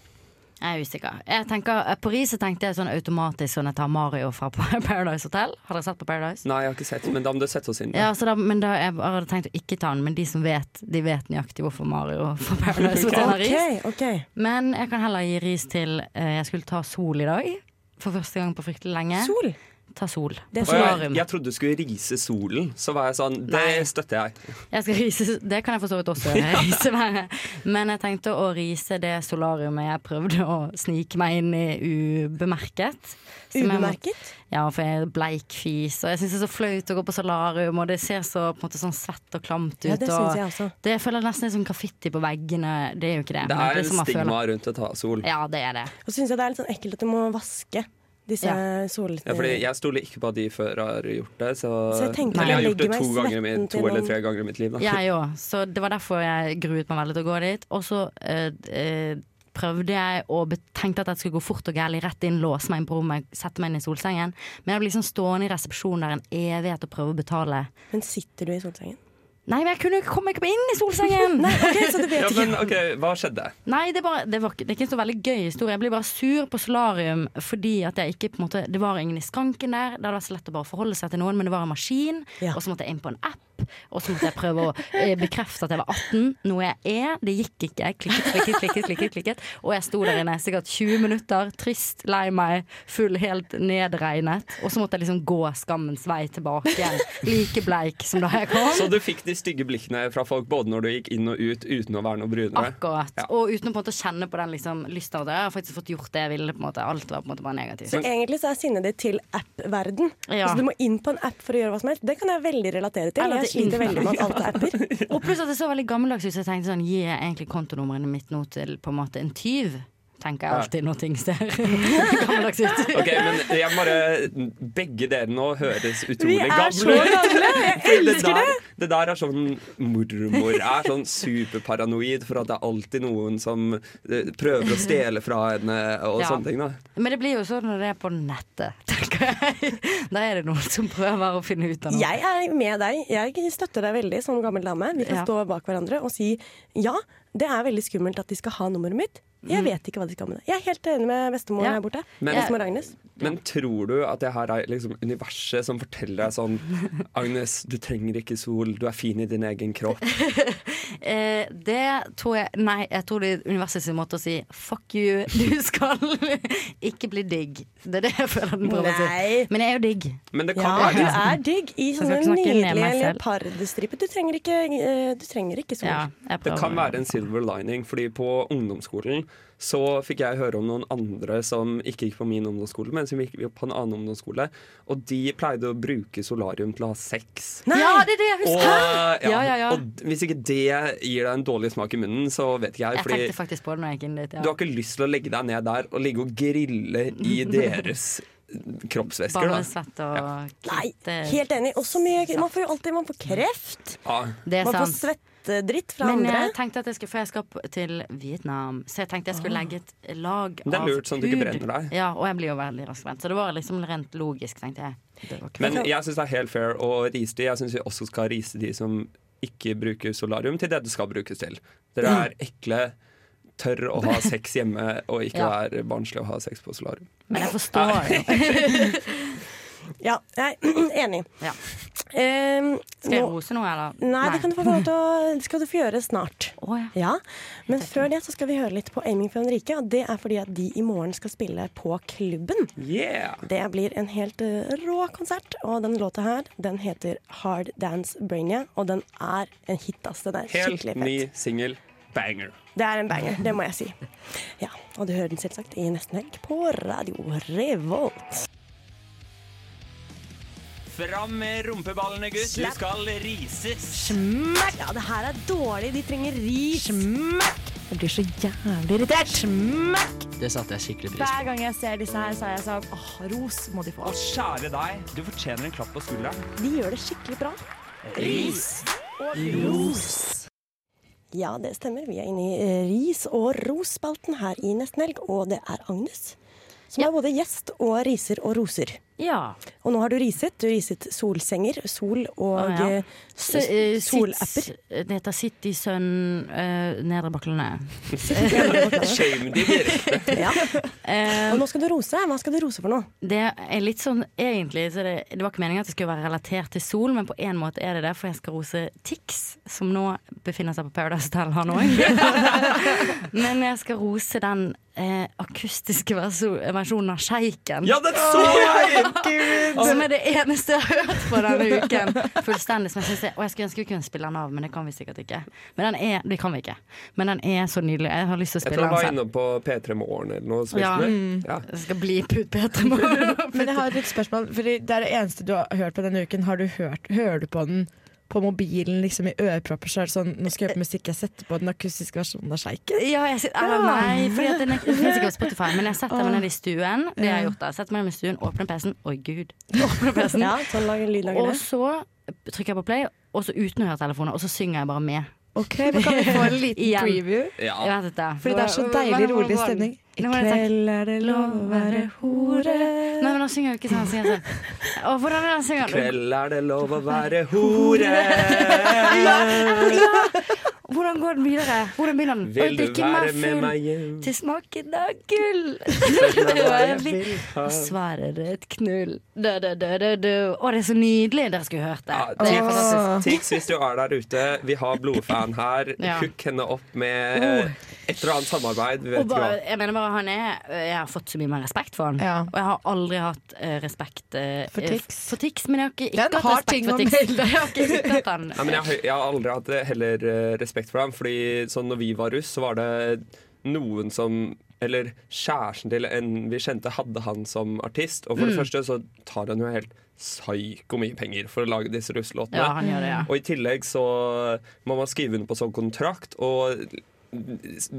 Jeg er usikker. Jeg tenker, eh, på Riset tenkte jeg sånn automatisk sånn jeg tar Mario fra Paradise Hotel. Har dere sett på Paradise? Nei, jeg har ikke sett, men da må du sette oss inn. Ja, så da, men da jeg bare tenkt å ikke ta den, men de som vet, de vet nøyaktig hvorfor Mario fra Paradise Hotel har ris. Okay, ok. Men jeg kan heller gi ris til eh, Jeg skulle ta sol i dag. For første gang på fryktelig lenge. Sol? Ta sol. på jeg, Solarium. jeg trodde du skulle rise solen, så var jeg sånn Det Nei. støtter jeg. Jeg skal rise, det kan jeg for så vidt også rise. Men jeg tenkte å rise det solariumet jeg prøvde å snike meg inn i ubemerket. Må- Ubemerket? Ja, for jeg er bleikfis, og jeg syns det er så flaut å gå på solarium, og det ser så på en måte sånn svett og klamt ut. Ja, det syns jeg også. Det jeg føler nesten som sånn graffiti på veggene. Det er jo ikke det. Det er en er stigma føler- rundt å ta sol. Ja, det er det. Og så syns jeg det er litt sånn ekkelt at du må vaske disse Ja. solete Ja, fordi jeg stoler ikke på at de før har gjort det. Så, Så jeg tenker Eller jeg har gjort det to, ganger min, to eller tre ganger i mitt liv. Da. Jeg òg. Så det var derfor jeg gruet meg veldig til å gå dit. Og så eh, eh, prøvde jeg og tenkte at jeg skulle gå fort og gærlig rett inn, låse meg inn på rommet, sette meg inn i solsengen. Men jeg ble liksom stående i resepsjonen der en evighet og prøve å betale. Men sitter du i solsengen? Nei, men jeg kunne ikke komme meg inn i solsengen! Nei, ok, så du vet Ja, men ok, Hva skjedde? Nei, det, bare, det, var, ikke- det er ikke en så veldig gøy historie. Jeg blir bare sur på solarium fordi at jeg ikke på en måte Det var ingen i skranken der. Det hadde vært så lett å bare forholde seg til noen, men det var en maskin. Ja. Og så måtte jeg inn på en app. Og så måtte jeg prøve å eh, bekrefte at jeg var 18, noe jeg er. Det gikk ikke. Jeg klikket, klikket, klikket, klikket, klikket. Og jeg sto der inne sikkert 20 minutter, trist, lei meg, full, helt nedregnet. Og så måtte jeg liksom gå skammens vei tilbake. Like bleik som da jeg kom. Så du fikk de stygge blikkene fra folk både når du gikk inn og ut uten å være noe brunere? Akkurat. Ja. Og uten å på en måte kjenne på den liksom, lysten. Det har faktisk fått gjort det jeg ville. på en måte Alt var på en måte bare negativt. Så egentlig så er sinnet ditt til app-verden. Ja. Så du må inn på en app for å gjøre hva som helst. Det kan jeg veldig relatere til. Eller Jeg sliter veldig med at alt er apper. Og pluss at det så veldig gammeldags ut, så jeg tenkte sånn Gir jeg egentlig kontonummeret mitt nå til på en måte en tyv? Tenker jeg alltid når ting ser gammeldags ut. Ok, men jeg bare Begge dere nå høres utrolig Vi er gamle så gamle! Jeg elsker det! Der, det der er sånn Mormor er sånn superparanoid for at det er alltid noen som eh, prøver å stjele fra henne og Ja. sånne ting. da Men det blir jo sånn når det er på nettet, tenker jeg. Da er det noen som prøver å finne ut av noe. Jeg er med deg. Jeg støtter deg veldig som gammel dame. Vi kan Ja. stå bak hverandre og si ja, det er veldig skummelt at de skal ha nummeret mitt. Jeg vet ikke hva de skal med det. Jeg er helt enig med bestemor Ja. her borte. Men- bestemor Agnes. Men tror du at det her er liksom universet som forteller deg sånn Agnes, du trenger ikke sol, du er fin i din egen kropp. Eh, det tror jeg Nei, jeg tror det er universets måte å si fuck you, du skal ikke bli digg. Det er det jeg føler den prøver å si. Men jeg er jo digg. Men det kan Ja, du er digg i sånne nydelige leopardstriper. Du trenger ikke, eh, du trenger ikke sol. Ja, Det kan være en silver lining, fordi på ungdomsskolen så fikk jeg høre om noen andre som ikke gikk på min ungdomsskole, men som gikk på en annen ungdomsskole. Og de pleide å bruke solarium til å ha sex. Nei! Ja, det er det jeg husker! Og, Ja, ja, ja. og hvis ikke det gir deg en dårlig smak i munnen, så vet ikke jeg. Jeg Fordi tenkte faktisk på det når jeg gikk inn dit. du har ikke lyst til å legge deg ned der og ligge og grille i deres kroppsvæsker. Bare Da. svett og Nei, helt enig. Også mye, man får jo alltid man får kreft. Ja. Det er Man får sant. Svettedritt fra Men andre. jeg tenkte at jeg skulle, for jeg skal på- til Vietnam, så jeg tenkte jeg skulle legge et lag Det er lurt, sånn at du ikke brenner deg. Ja, og jeg blir jo veldig raskt brent. Så det var liksom rent logisk, tenkte jeg. Det var ikke Men jeg syns det er helt fair å rise de. Jeg syns vi også skal rise de som ikke bruker solarium, til det det skal brukes til. Dere er ekle, tør å ha sex hjemme og ikke Ja. være barnslig og ha sex på solarium. Men jeg forstår jo. Ja, jeg er enig. Ja. Ehm, Skal jeg nå- rose noe, eller? Nei, det kan du få lov til å, det skal du få gjøre snart. Oh, ja. Ja, Men før det så skal vi høre litt på Aiming for Henrike. Og det er fordi at de i morgen skal spille på Klubben. Yeah! Det blir en helt eh, rå konsert. Og den låta her den heter Hard Dance Brainia. Og den er en hit, ass. Den er Helt skikkelig ny fett. singel. Banger. Det er en banger, det må jeg si. Ja, Og du hører den selvsagt i nesten helg på Radio Revolt. Fram med rumpeballene, gutt. Du skal rises. Smekk! Ja, det her er dårlig. De trenger ris. Smekk! Jeg blir så jævlig irritert. Smekk! Det satte jeg skikkelig pris Hver gang jeg ser disse her, så er jeg sånn åh, ros må de få. Og kjære deg, du fortjener en klapp på skulderen. De gjør det skikkelig bra. Ris. Ja, det stemmer. Vi er inne i eh, ris- og ros-spalten her i Nesten Helg, og det er Agnes. Som er både gjest og riser og roser. Ja. Og nå har du riset. Du riset solsenger, sol og ah, ja. eh, eh, solapper. Det heter City Sun uh, Nedre Baklene. Shame de direkte. Ja. Uh, Og nå skal du rose. Hva skal du rose for noe? Det er litt sånn egentlig så det, det var ikke meningen at det skulle være relatert til sol, men på en måte er det det, for jeg skal rose Tix, som nå befinner seg på Paradise Hotel, han òg. men jeg skal rose den uh, akustiske versjonen av Sjeiken. Ja, den så jeg! Som er det eneste jeg har hørt på denne uken. Fullstendig som jeg synes det, Og jeg skulle ønske vi kunne spille den av, men det kan vi sikkert ikke. Men den er, Det kan vi ikke. Men den er så nydelig. Jeg har lyst til å Jeg tror han var inne på P3 Morgen eller noe. Ja. spilte. Ja. Jeg skal bli putt Peter Morgen. Men jeg har et spørsmål, Fordi det er det eneste du har hørt på denne uken. Har du hørt, hører du på den på mobilen, liksom i ørepropper? Så er det sånn, nå skal jeg høre på musikk, jeg setter på den akustiske versjonen av Sjeiken. Ja, jeg sitter, eller nei, fordi den er- finnes ikke på Spotify, men jeg setter meg ned i stuen. Det har jeg gjort da. Setter meg ned i stuen, åpner PC-en. Oi, gud. Åpner PC-en. Ja, sånn Og så trykker jeg på play, og så uten å høre telefonen, og så synger jeg bare med. Ok, men Kan vi få en liten preview? Ja. Fordi det er så deilig rolig stemning. I kveld er det lov å være hore. Nei, men han synger jo ikke sånn. Han synger sånn. Og hvordan er han synger? Kveld er det lov å være hore. Hvordan går den videre? Hvordan begynner den? Vil du være meg med meg hjem? til smaken av gull? Og vil ha. svaret er et knull. Du, du, du, du. Å, det er så nydelig. Dere skulle hørt det. det er fantastisk. Tix, hvis du er der ute, vi har blodfan her. Ja. Hook henne opp med eh, et eller annet samarbeid. Vi vet Og bare, jeg mener bare han er Jeg har fått så mye mer respekt for han. Og jeg har aldri hatt uh, respekt uh, For Tix. for Tix, men jeg har ikke, ikke hatt respekt for Tix. Jeg har ikke ikke hatt han. Nei, jeg, har- jeg har aldri hatt eh, heller uh, respekt for ham. Fordi sånn når vi var russ, så var det noen som Eller kjæresten til en vi kjente, hadde han som artist. Og for det Mm. første så tar han jo helt psyko mye penger for å lage disse russelåtene. Ja, han gjør det, ja. Og i tillegg så må man skrive under på sånn kontrakt, og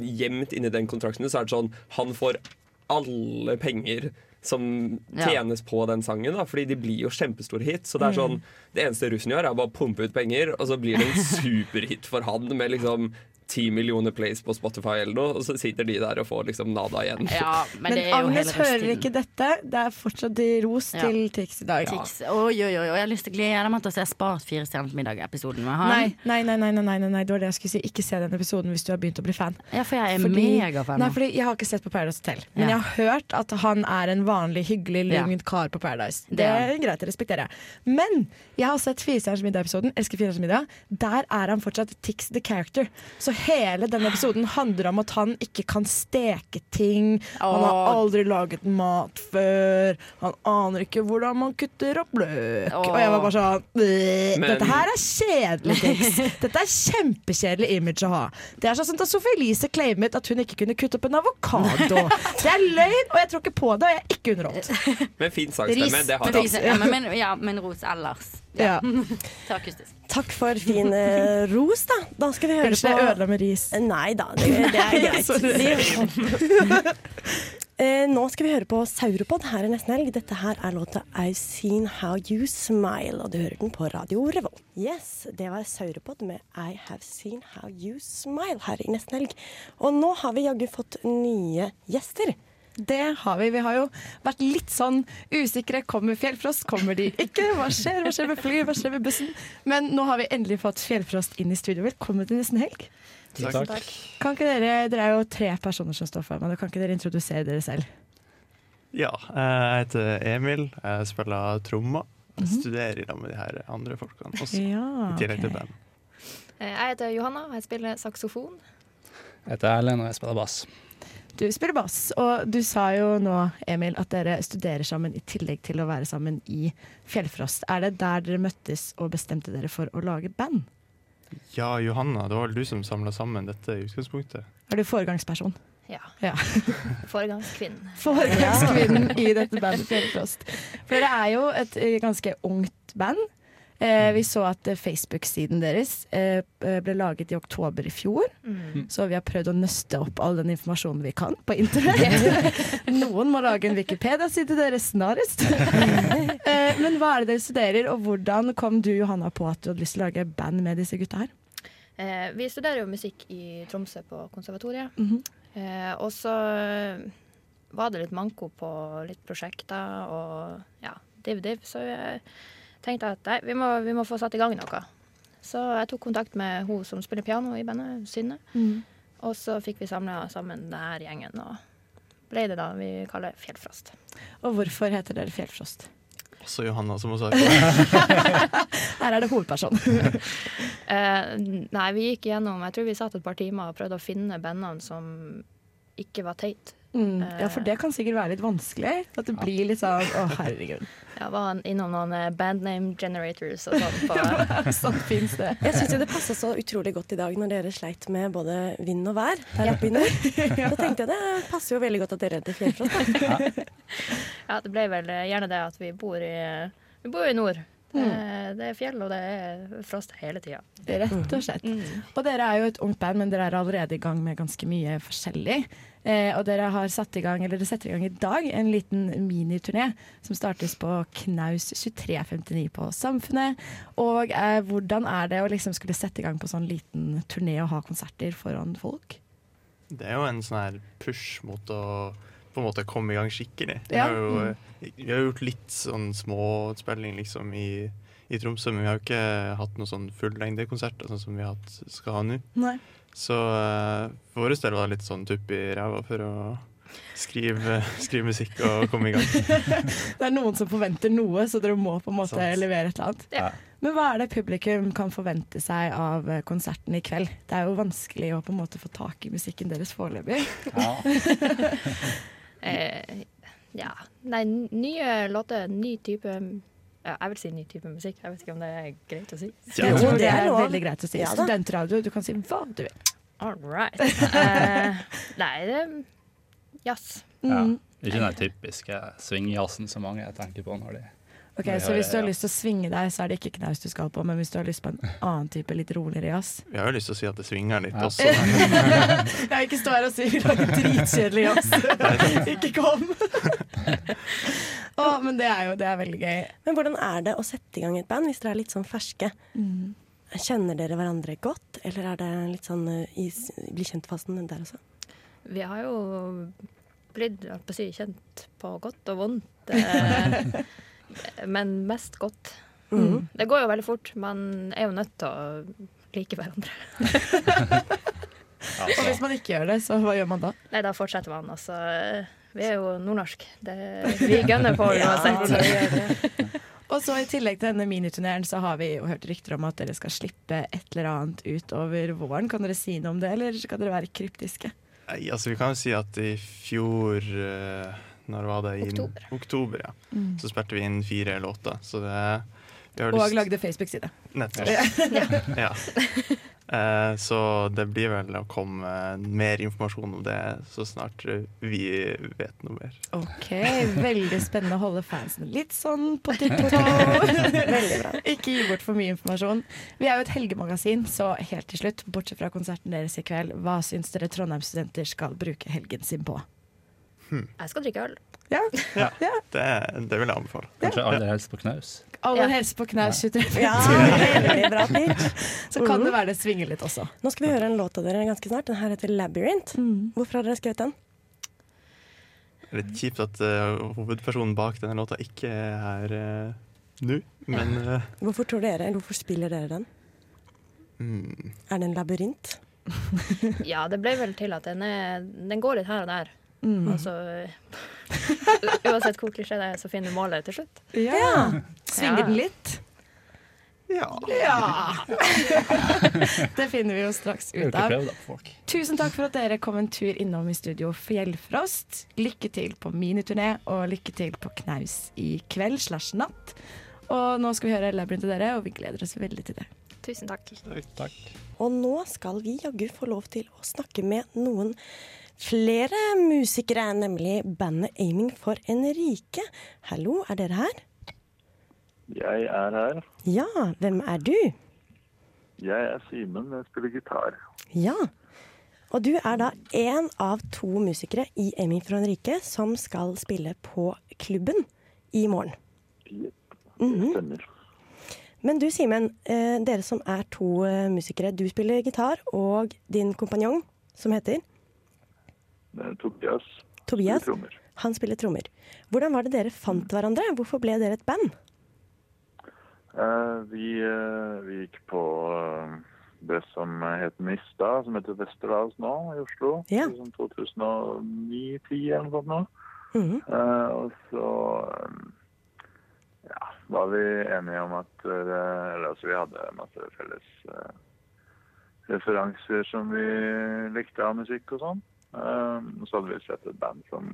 gjemt inni den kontrakten så er det sånn Han får alle penger som Ja. tjenes på den sangen, da, fordi de blir jo kjempestore hit. Så det er sånn, det eneste russen gjør, er bare å pumpe ut penger, og så blir det en superhit for han med liksom ti millioner plays på Spotify eller noe, og så sitter de der og får liksom nada igjen. Ja, men, Men Agnes hører ikke dette. Det er fortsatt ros Ja. til Tix i dag. Tix. Oi, oi, oi, jeg har lyst til å glede meg til å se Spart fire stjerners middag-episoden med han. Nei, nei, nei, nei, nei, nei, det var det jeg skulle si. Ikke se den episoden hvis du har begynt å bli fan. Ja, for jeg er megafan Nei, fordi Jeg har ikke sett på Paradise Hotel, men Ja. jeg har hørt at han er en vanlig, hyggelig, Ja. kar på Paradise. Det er greit, det respekterer jeg. Men jeg har sett Firestjerners middag-episoden. Elsker Firestjerners middag. Der er han fortsatt Tix the character. Så hele denne episoden handler om at han ikke kan steke ting. Han har aldri laget mat før. Han aner ikke hvordan man kutter opp løk. Og jeg var bare sånn «Øh, Men- Dette her er kjedelig, Tix. Dette er kjempekjedelig image å ha. Det er sånn at Sophie Elise claimet at hun ikke kunne kutte opp en avokado. Det er løgn, og jeg tror ikke på det, og jeg er ikke underholdt. Men fin sangstemme, det har jeg. ja, men, ja, men ros ellers. Ja. ja. Takk for fin eh, ros, da. Da skal vi høre Kanskje på jeg ødela med ris. Nei da, det, det er greit. Eh, nå skal vi høre på Sauropod her i nesten helg. Dette her er låta I've Seen How You Smile, og du hører den på Radio Revolt. Yes, det var Sauropod med I Have Seen How You Smile her i nesten helg. Og nå har vi jaggu fått nye gjester. Det har vi. Vi har jo vært litt sånn usikre. Kommer Fjellfrost? Kommer de ikke? Hva skjer? Hva skjer med flyet? Hva skjer med bussen? Men nå har vi endelig fått Fjellfrost inn i studio. Velkommen til nesten helg. Tusen takk. Kan ikke dere, dere er jo tre personer som står for meg. Kan ikke dere introdusere dere selv? Ja, eh, jeg heter Emil. Jeg spiller trommer. Jeg Mhm. studerer sammen med de her andre folkene også, Ja, i tillegg til band. Eh, Jeg heter Johanna, og jeg spiller saksofon. Jeg heter Erlend, og jeg spiller bass. Du spiller bass, og du sa jo nå, Emil, at dere studerer sammen i tillegg til å være sammen i Fjellfrost. Er det der dere møttes og bestemte dere for å lage band? Ja, Johanna, det var vel du som samla sammen dette i utgangspunktet? Er du foregangsperson? Ja. Ja. Foregangskvinnen. Foregangskvinnen i dette bandet Fjellfrost. For det er jo et eh, ganske ungt band. Eh, vi så at eh, Facebook-siden deres eh, ble laget i oktober i fjor. Mm. Så vi har prøvd å nøste opp all den informasjonen vi kan på internett. Noen må lage en Wikipedia-side deres snarest. eh, men hva er det dere studerer, og hvordan kom du Johanna på at du hadde lyst til å lage band med disse gutta her? Eh, vi studerer jo musikk i Tromsø på konservatoriet. Mhm. eh, og så var det litt manko på litt prosjekter og ja, div-div. Så jeg tenkte at nei, vi må, vi må få satt i gang noe. Så jeg tok kontakt med hun som spiller piano i bandet, Synne. Mm. Og så fikk vi samla sammen denne gjengen, og ble det da vi kaller Fjellfrost. Og hvorfor heter dere Fjellfrost? Også Johanna, som også Her er det hovedperson. uh, nei, vi gikk gjennom Jeg tror vi satt et par timer og prøvde å finne bandene som ikke var teit. Mm, ja, for det kan sikkert være litt vanskelig. At det blir litt sånn å herregud. Jeg var han innom noen eh, bandname generators og sånn. på- sånn fins det. Jeg syns det passa så utrolig godt i dag når dere sleit med både vind og vær der oppe i nord. Da tenkte jeg det passer jo veldig godt at dere er til da. Ja, det ble vel eh, gjerne det at vi bor i, vi bor i nord. Eh, Det er fjell, og det er frost hele tida. Rett og slett. Og dere er jo et ungt band, men dere er allerede i gang med ganske mye forskjellig. Eh, og dere har satt i gang, eller dere setter i gang i dag, en liten miniturné som startes på Knaus 2359 på Samfunnet. Og eh, hvordan er det å liksom skulle sette i gang på sånn liten turné og ha konserter foran folk? Det er jo en sånn her push mot å på en måte komme i gang skikkelig. Vi Ja. har jo Mm. vi har gjort litt sånn småspilling liksom i, i Tromsø, men vi har jo ikke hatt noen sånn fullengdekonserter sånn som vi har hatt, skal ha nå. Så eh, for vår del var det litt sånn tupp i ræva for å skrive, skrive musikk og komme i gang. Det er noen som forventer noe, så dere må på en måte Sant. levere et eller annet. Ja. Men hva er det publikum kan forvente seg av eh, konserten i kveld? Det er jo vanskelig å på en måte få tak i musikken deres foreløpig. Eh, ja. Nei, nye låter, ny type ja, Jeg vil si ny type musikk. Jeg vet ikke om det er greit å si. Ja. Jo, det er lov. veldig greit å si. Ja. Studentradio, du kan si hva du vil. All right. Uh, nei, det er jazz. Ja. Mm. Ikke den typiske swingjazzen som mange tenker på når de Ok, Så hvis du har lyst til å svinge deg, så er det ikke knaus du skal på, men hvis du har lyst på en annen type litt roligere jazz Vi har jo lyst til å si at det svinger litt Ja. også. Jeg vil ikke stå her og si vi lager dritkjedelig jazz. ikke kom! Å, men det er jo det er veldig gøy. Men hvordan er det å sette i gang et band hvis dere er litt sånn ferske? Mm. Kjenner dere hverandre godt, eller er det litt sånn eh, i bli kjent-fasen der også? Vi har jo blitt på å si, kjent på godt og vondt. Eh, men mest godt. Mm. Det går jo veldig fort. Man er jo nødt til å like hverandre. Og hvis man ikke gjør det, så hva gjør man da? Nei, da fortsetter man. Altså, vi er jo nordnorsk. Det, vi gønner på Ja, uansett. Og så I tillegg til denne miniturneren så har vi jo hørt rykter om at dere skal slippe et eller annet utover våren. Kan dere si noe om det, eller skal dere være kryptiske? Nei, altså Vi kan jo si at i fjor eh, Når var det? I Oktober. oktober ja. Mm. Så spilte vi inn fire låter. Så det vi har Og lyst- lagde Facebook-side. Nettopp. Ja. ja. Eh, så det blir vel å komme mer informasjon om det så snart vi vet noe mer. Ok, Veldig spennende å holde fansen litt sånn på tippetå. Veldig bra. Ikke gi bort for mye informasjon. Vi er jo et helgemagasin, så helt til slutt, bortsett fra konserten deres i kveld, hva syns dere Trondheim-studenter skal bruke helgen sin på? Jeg skal drikke øl. Ja. Ja, Det, det vil jeg anbefale. Kanskje aller helst på knaus. Aller helst på knaus 23. Ja, veldig bra pitch. Så kan det være det svinger litt også. Nå skal vi høre en låt av dere ganske snart. Den her heter 'Labyrinth'. Hvorfor har dere skrevet den? Det er litt kjipt at uh, hovedpersonen bak denne låta ikke er her eh, nå, men uh, Hvorfor tror dere, eller hvorfor spiller dere den? mm, Er det en labyrint? Ja, det ble vel til at den, er, den går litt her og der. Mm. Og så Uansett hvor klisjé det er, så finner du målet til slutt. Ja. Svinger den litt? Ja. det finner vi jo straks ut av. prøvd da, folk. Tusen takk for at dere kom en tur innom i studio Fjellfrost. Lykke til på miniturné, og lykke til på knaus i kveld slash natt. Og nå skal vi høre Labyrinth til dere, og vi gleder oss veldig til det. Tusen takk. Og nå skal vi jaggu få lov til å snakke med noen flere musikere, nemlig bandet Aiming for Enrique. Hallo, er dere her? Jeg er her. Ja, hvem er du? Jeg er Simen, jeg spiller gitar. Ja. Og du er da én av to musikere i Aiming for Enrique som skal spille på klubben i morgen. Mhm. Stemmer. Men du Simen, eh, dere som er to eh, musikere. Du spiller gitar, og din kompanjong, som heter Det er Tobias. Tobias, spiller han spiller trommer. Hvordan var det dere fant hverandre? Hvorfor ble dere et band? Eh, vi, eh, vi gikk på eh, det som het Mista, som heter Westerdals nå i Oslo. Ja. Sånn 2009-2010 eller noe sånt nå. Mm Eh, og så eh, ja, var vi enige om at eh, Eller altså, vi hadde masse felles eh, referanser som vi likte av musikk og sånn. Og så hadde vi sett et band som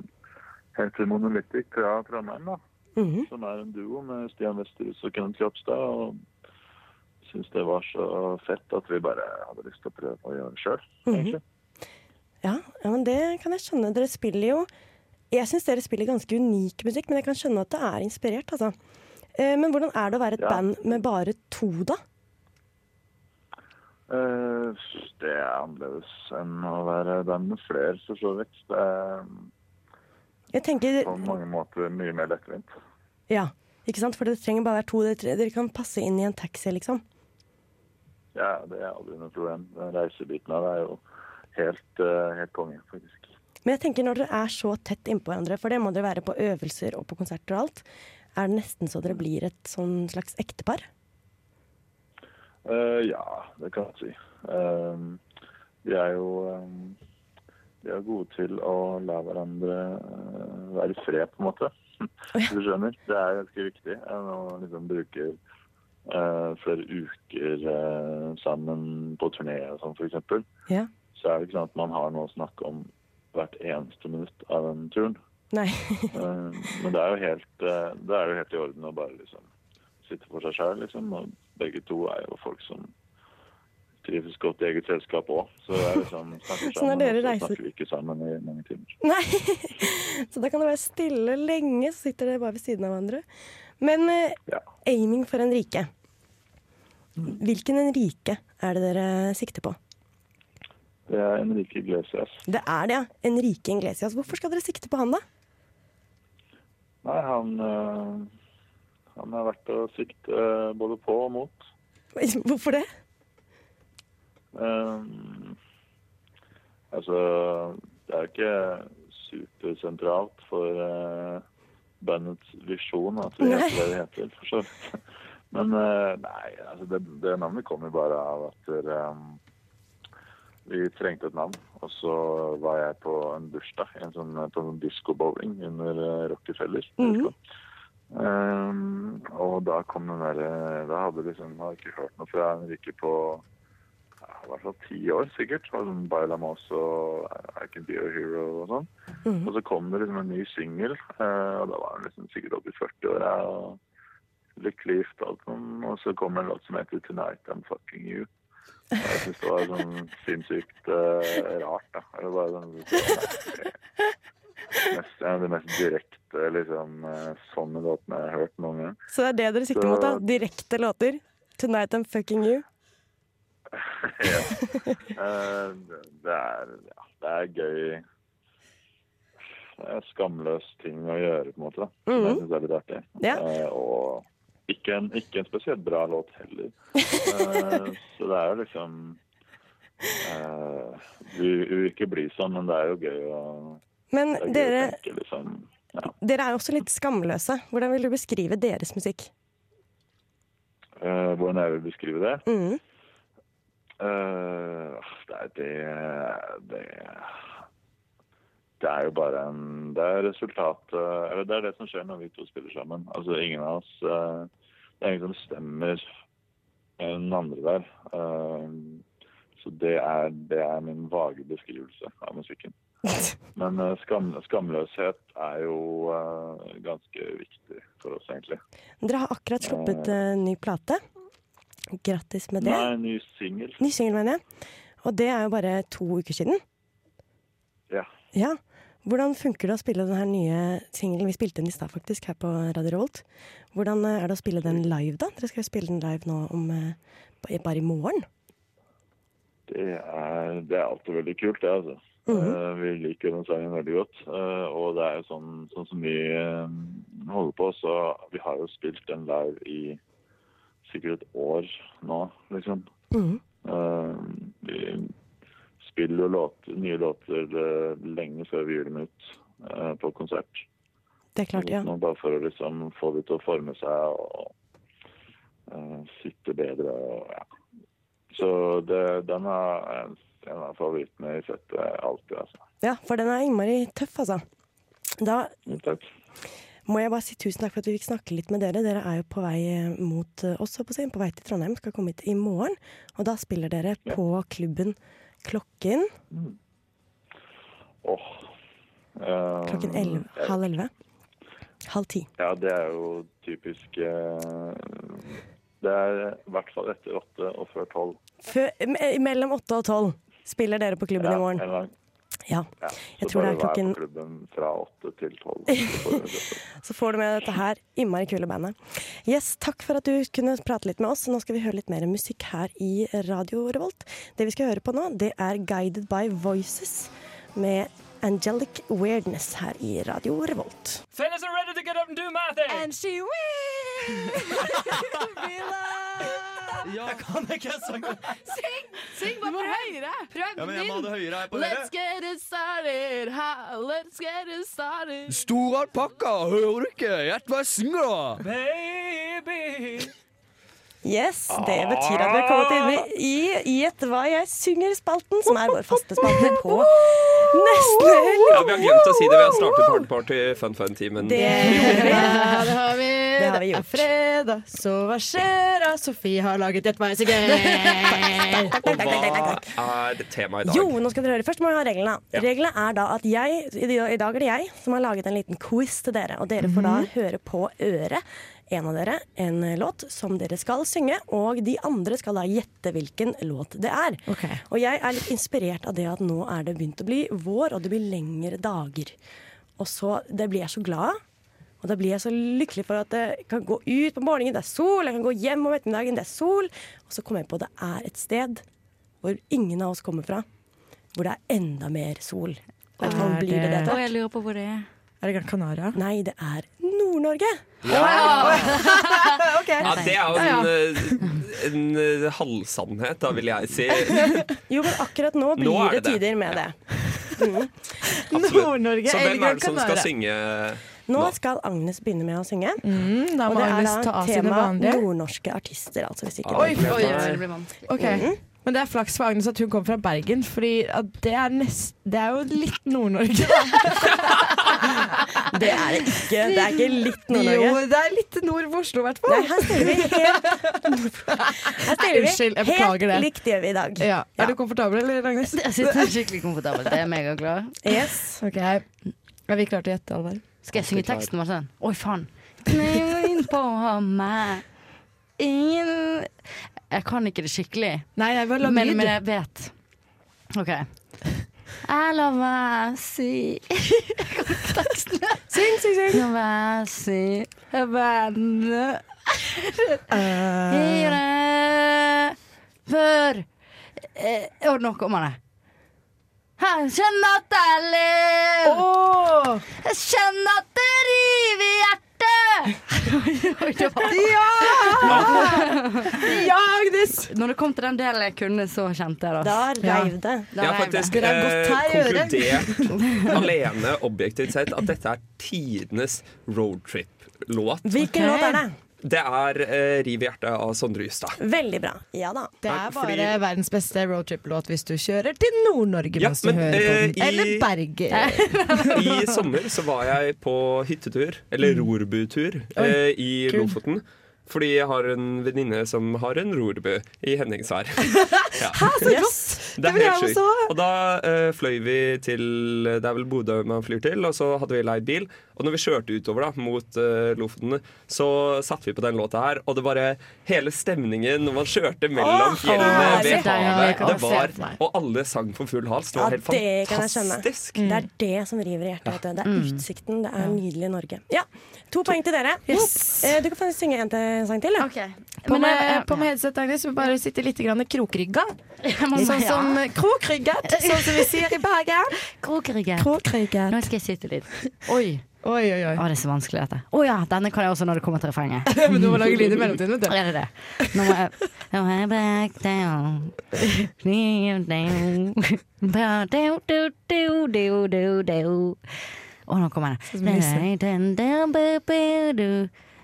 heter Monolithic fra Trondheim, da. Mhm. Som er en duo med Stian Westerhus og Kenneth Kropstad. Og syntes det var så fett at vi bare hadde lyst til å prøve å gjøre det sjøl, Mm -hmm. Ja, ja, men det kan jeg skjønne. Dere spiller jo Jeg syns dere spiller ganske unik musikk, men jeg kan skjønne at det er inspirert, altså. Eh, Men hvordan er det å være et Ja. band med bare to, da? Det er annerledes enn å være band med flere, for så vidt. Det er Jeg tenker på mange måter mye mer lettvint. Ja, ikke sant? For det trenger bare være to. eller tre- dere kan passe inn i en taxi, liksom. Ja, det er aldri noe problem. Den reisebiten av det er jo helt, eh, helt konge, faktisk. Men jeg tenker når dere er så tett innpå hverandre, for det må dere være på øvelser og på konserter og alt, er det nesten så dere blir et sånn slags ektepar? Uh, ja, det kan jeg si. Eh, vi er jo de vi er gode til å la hverandre eh, være i fred, på en måte. Hvis du skjønner. Det er ganske viktig. enn å liksom bruker eh, flere uker eh, sammen på turné og sånn, f.eks. Ja. Så er det ikke sånn at man har noe å snakke om hvert eneste minutt av den turen. Nei. Eh, men det er jo helt, eh, det er jo helt i orden å bare liksom sitte for seg sjøl, liksom. Og begge to er jo folk som trives godt i eget selskap òg. Så er liksom Så når dere reiser- snakker vi ikke sammen i mange timer. Nei. Så da kan det være stille lenge, så sitter dere bare ved siden av hverandre. Men eh, aiming for en rike. Hvilken en rike er det dere sikter på? Det er Enrique Iglesias. Det er det, ja. Enrique Iglesias. Hvorfor skal dere sikte på han, da? Nei, han, øh, han har vært å sikte både på og mot. Hvorfor det? Um, altså, det er ikke supersentralt for uh, bandets visjon at vi heter det vi heter, for så vidt. Men uh, nei, altså det, det navnet kom jo bare av at um, vi trengte et navn. Og så var jeg på en bursdag en sånn, på en disco-bowling under eh, Rockefeller. Mm -hmm. Um, og da kom den der eh, Da hadde liksom, jeg ikke hørt noe fra Henrikke på i hvert fall ti år, sikkert. Og sånn Baila Moss og I Can Be A Hero og sånn. Og så kom det liksom en ny singel, eh, og da var han liksom sikkert oppe i 40-åra og lykkelig gift og alt sånn. Og så kom en låt som heter Tonight I'm Fucking You. Og jeg syns det var sånn sinnssykt eh, rart, da. Det var sånn mest, En av de mest direkte liksom, eh, sånne låtene jeg har hørt noen gang. Så det er det dere sikter mot, da? Direkte låter? 'Tonight I'm fucking you'? ja. Eh, det- er, ja, det er gøy Det er skamløs ting å gjøre, på en måte. da. Mhm. Jeg syns det er litt artig. Ja. Eh, og ikke en, ikke en spesielt bra låt heller. Eh, så det er jo liksom uh, vi vil ikke bli sånn, men det er jo gøy å Men gøy dere, å tenke, liksom. Ja. dere er jo også litt skamløse. Hvordan vil du beskrive deres musikk? Uh, hvordan jeg vil beskrive det? Mhm. Eh, det det, det er jo bare en Det er resultatet Eller det er det som skjer når vi to spiller sammen. Altså ingen av oss uh, Det er ingen som stemmer den andre der. Uh, så det er, det er min vage beskrivelse av musikken. Men skam, skamløshet er jo ganske viktig for oss, egentlig. Dere har akkurat sluppet uh, ny plate. Grattis med det. Nei, ny singel. Ny singel, mener jeg. Og det er jo bare to uker siden. Ja. Ja. Hvordan funker det å spille den her nye singelen? Vi spilte den i stad, faktisk, her på Radio Revolt. Hvordan eh, er det å spille den live, da? Dere skal jo spille den live nå om eh, bare i morgen. Det er, det er alltid veldig kult, det, altså. Mm -hmm. vi liker den sangen veldig godt. Og det er jo sånn, sånn som vi holder på, så vi har jo spilt den live i sikkert et år nå, liksom. Mm. Uh, vi spiller jo låter, nye låter eh, lenge før vi gir dem ut uh, på konsert. Det er klart, ja. Nå bare for å liksom få det til å forme seg og uh, sitte bedre og ja. Så det, den er en av favorittene i settet alltid, altså. Ja, for den er innmari tøff, altså. Da Takk. Må jeg bare si tusen takk for at vi fikk snakke litt med dere. Dere er jo på vei eh, mot eh, oss, på, på vei til Trondheim, skal komme hit i morgen. Og da spiller dere på klubben Klokken mm. oh. um, klokken elleve, halv elleve. Halv ti. Ja, det er jo typisk eh, Det er i hvert fall etter åtte og før tolv. Mellom åtte og tolv spiller dere på klubben Ja, i morgen. Ja. Jeg så tror det bare er klokken vær på klubben fra åtte til tolv. så får du det. Så får du med dette her innmari kule bandet. Yes, Takk for at du kunne prate litt med oss. Nå skal vi høre litt mer musikk her i Radio Revolt. Det vi skal høre på nå, det er Guided by Voices med Angelic Weirdness her i Radio Revolt. Fellas are ready to get up and do my thing. And she will be loved. Ja, kan jeg ikke synge? Syng! Syng bare prøv høyere. Prøv Ja, men jeg må ha det høyere her på dere. Let's get it started. Ha, let's get it started. Stor alpakka, hører du ikke? Gjett hva jeg synger, da! Baby Yes, det betyr at vi har kommet inn i Gjett hva jeg synger-spalten, som er vår faste spalte på nesten helg. Ja, vi har glemt å si det. Vi har startet Party Party Fun Fun-timen. Det det har vi. Det har vi er gjort. fredag, så hva skjer da? Sofie har laget Gjett hva jeg synger. Og hva er temaet i dag? Jo, nå skal dere høre. Først må vi ha reglene. Ja. Reglene er da at jeg, i i dag er det jeg som har laget en liten quiz til dere. Og dere får da høre på øret, en av dere, en låt som dere skal synge. Og de andre skal da gjette hvilken låt det er. Og jeg er litt inspirert av det at nå er det begynt å bli vår, og det blir lengre dager. Og så, Det blir jeg så glad av. Og da blir jeg så lykkelig for at jeg kan gå ut på morgenen, det er sol. Jeg kan gå hjem om ettermiddagen, det er sol. Og så kommer jeg på at det er et sted hvor ingen av oss kommer fra. Hvor det er enda mer sol. I hvert fall Er blir det det det- Og jeg lurer på hvor det er. Er det Gran Canaria? Nei, det er Nord-Norge. Ja, det er jo en, en eh, halvsannhet, da vil jeg si. Jo, men akkurat nå blir Nå det det tider med det. Mm. Nord-Norge Så hvem er det som skal synge? Nå skal Agnes begynne med å synge. Mm, da og det er da tema nordnorske artister. Altså, hvis ikke Oi, det oi, oi. Ok, Mhm. Men det er flaks for Agnes at hun kom fra Bergen, Fordi det, er nest, det er jo litt Nord-Norge. Det er det ikke. Det er ikke litt Nord-Norge. Jo, det er litt nord for Oslo, i hvert fall. Nei, her stiller vi helt Unnskyld, jeg beklager det. helt likt gjør vi i dag. Ja. Er du komfortabel, eller, Agnes? Jeg sitter skikkelig komfortabel. Det er megaglad. Yes. Ok, Er vi klare til å gjette, Alvar? Skal jeg synge teksten vår sånn? Oi, faen. Inn på meg Ingen Jeg kan ikke det skikkelig. Nei, jeg vil ha men, lyd. men jeg vet. OK. Jeg la meg si Syng, syng, syng. Si venner Eh, i det før eh, Og nå kommer det. Jeg kjenner at jeg lever. Jeg kjenner at det river i hjertet. Det var Ja, Agnes! Når det kom til den delen jeg kunne, så kjente jeg det. Da reiv det. Ja. Jeg har faktisk eh, konkludert alene, objektivt sett, at dette er tidenes roadtrip-låt. Hvilken låt er det? Det er eh, 'Riv i hjertet' av Sondre Justad. Veldig bra. Ja da. Det er Fordi- bare verdens beste roadtrip-låt hvis du kjører til Nord-Norge Ja, mens du men, hører på eh, den. i- Eller Bergen. I sommer så var jeg på hyttetur, eller rorbutur, eh, i kul. Lofoten. Fordi jeg har en venninne som har en rorbu i Henningsvær. Ja. Hæ, så rått! Det er helt sjukt. Og da uh, fløy vi til Det er vel Bodø man flyr til, og så hadde vi leid bil. Og når vi kjørte utover da mot uh, Lofoten, så satte vi på den låta her. Og det bare Hele stemningen når man kjørte mellom fjellene ved havet, det var. Og alle sang for full hals. Det var helt det kan jeg skjønne. fantastisk. Det er det som river i hjertet. Det er utsikten. Det er nydelig Norge. Ja, To poeng til dere. Yes. Eh, Du kan få synge en til sang til. Ja. På Men, med, på med headset, Agnes. Vi bare sitter litt grann krokrygga. Sånn ja. Som krokrygget, sånn som vi sier i Bergen. Krokrygget. Krokrygget. Nå skal jeg sitte litt. Oi. Oi, oi, oi. Å, det er så vanskelig, dette. Å ja, denne kan jeg også når det kommer til refrenget. Men du må lage lyd i mellomtiden, vet du. Er det det? Nå må jeg Nå må jeg back down Kneel down. Å, nå kommer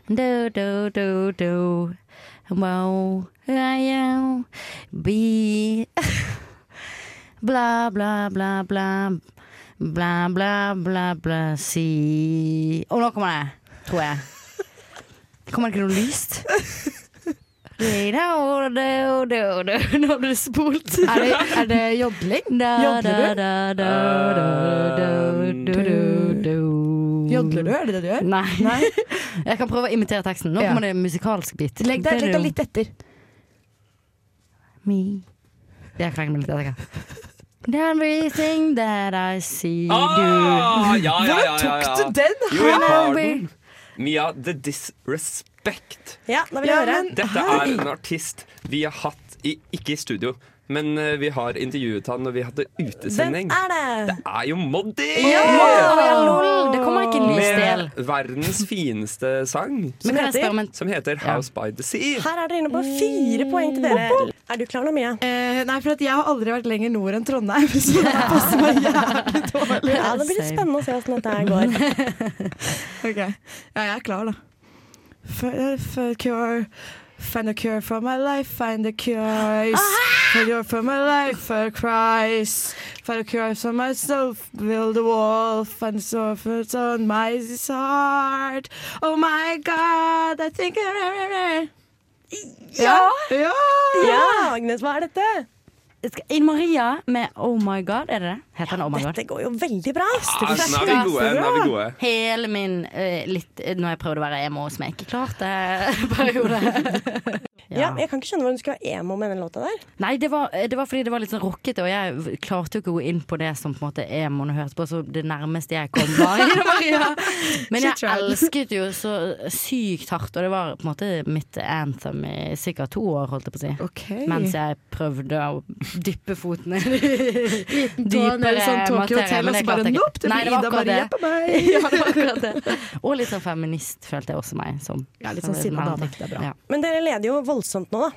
do, do, do, do. Wow, I am be Bla, bla, bla, bla. Bla, bla, bla, bla, si Å, nå kommer det, tror jeg. Kommer det ikke noe lyst? Nå ble det spolt. Er det, er det jodling? Jodler du? Jodler du? Er det det du gjør? Nei. Jeg kan prøve å imitere teksten. Nå kommer det en musikalsk bit. Legg deg litt etter. Me. Jeg kan legge meg litt etter. Everything that I see Ah, do. ja, ja, ja, ja, Hvordan tok du den? Jo, jeg har den. Mia, The Disrespect. Ja, da vil jeg Ja, høre. men- Dette er en artist vi har hatt i, ikke i studio, men eh, vi har intervjuet han når vi hadde utesending. Hvem er det? Det er jo Moddi! Ja, ja, lol. Det kommer ikke en ny stil. Med verdens fineste sang, Som en som heter House by the Sea. Her er dere inne på fire poeng til dere. Er du klar nå, Mia? Eh, nei, for at jeg har aldri vært lenger nord enn Trondheim, så det passer meg jævlig dårlig. Ja, Det blir spennende å se hvordan dette her går. Ok, Ja, jeg er klar, da. For... your Find a cure for my life, find a cure. Find a cure for my life, for Christ. Find a cure for myself, build a wall. Find a surface on my heart. Oh my God, I think Ja. Ja! Ja, Agnes, hva er dette? In Maria med Oh My God, er det det? Heter den Oh My God? Dette går jo veldig bra. Ah, nå er vi gode. Nå er vi gode. Hele min eh, litt Når jeg prøvde å være emo som jeg ikke klarte periode. Ja. Jeg kan ikke skjønne hvordan du skal være emo med den låta der. Nei, det var, det var fordi det var litt sånn rockete, og jeg klarte jo ikke å gå inn på det som på en måte emoen hørte på, så det nærmeste jeg kom var Ine Maria. Men jeg elsket jo så sykt hardt, og det var på en måte mitt anthem i sikkert to år, holdt jeg på å si. Mens jeg prøvde å dyppe foten ned Liten tå ned i sånn Tokyo materie, Hotel, og så bare, nope, det blir Ida Marie det. på meg. Ja, det var akkurat det. Og litt sånn feminist følte jeg også meg som. Ja, litt sånn sinna dame. Det er bra. Ja. Men dere leder jo voldsomt nå, da.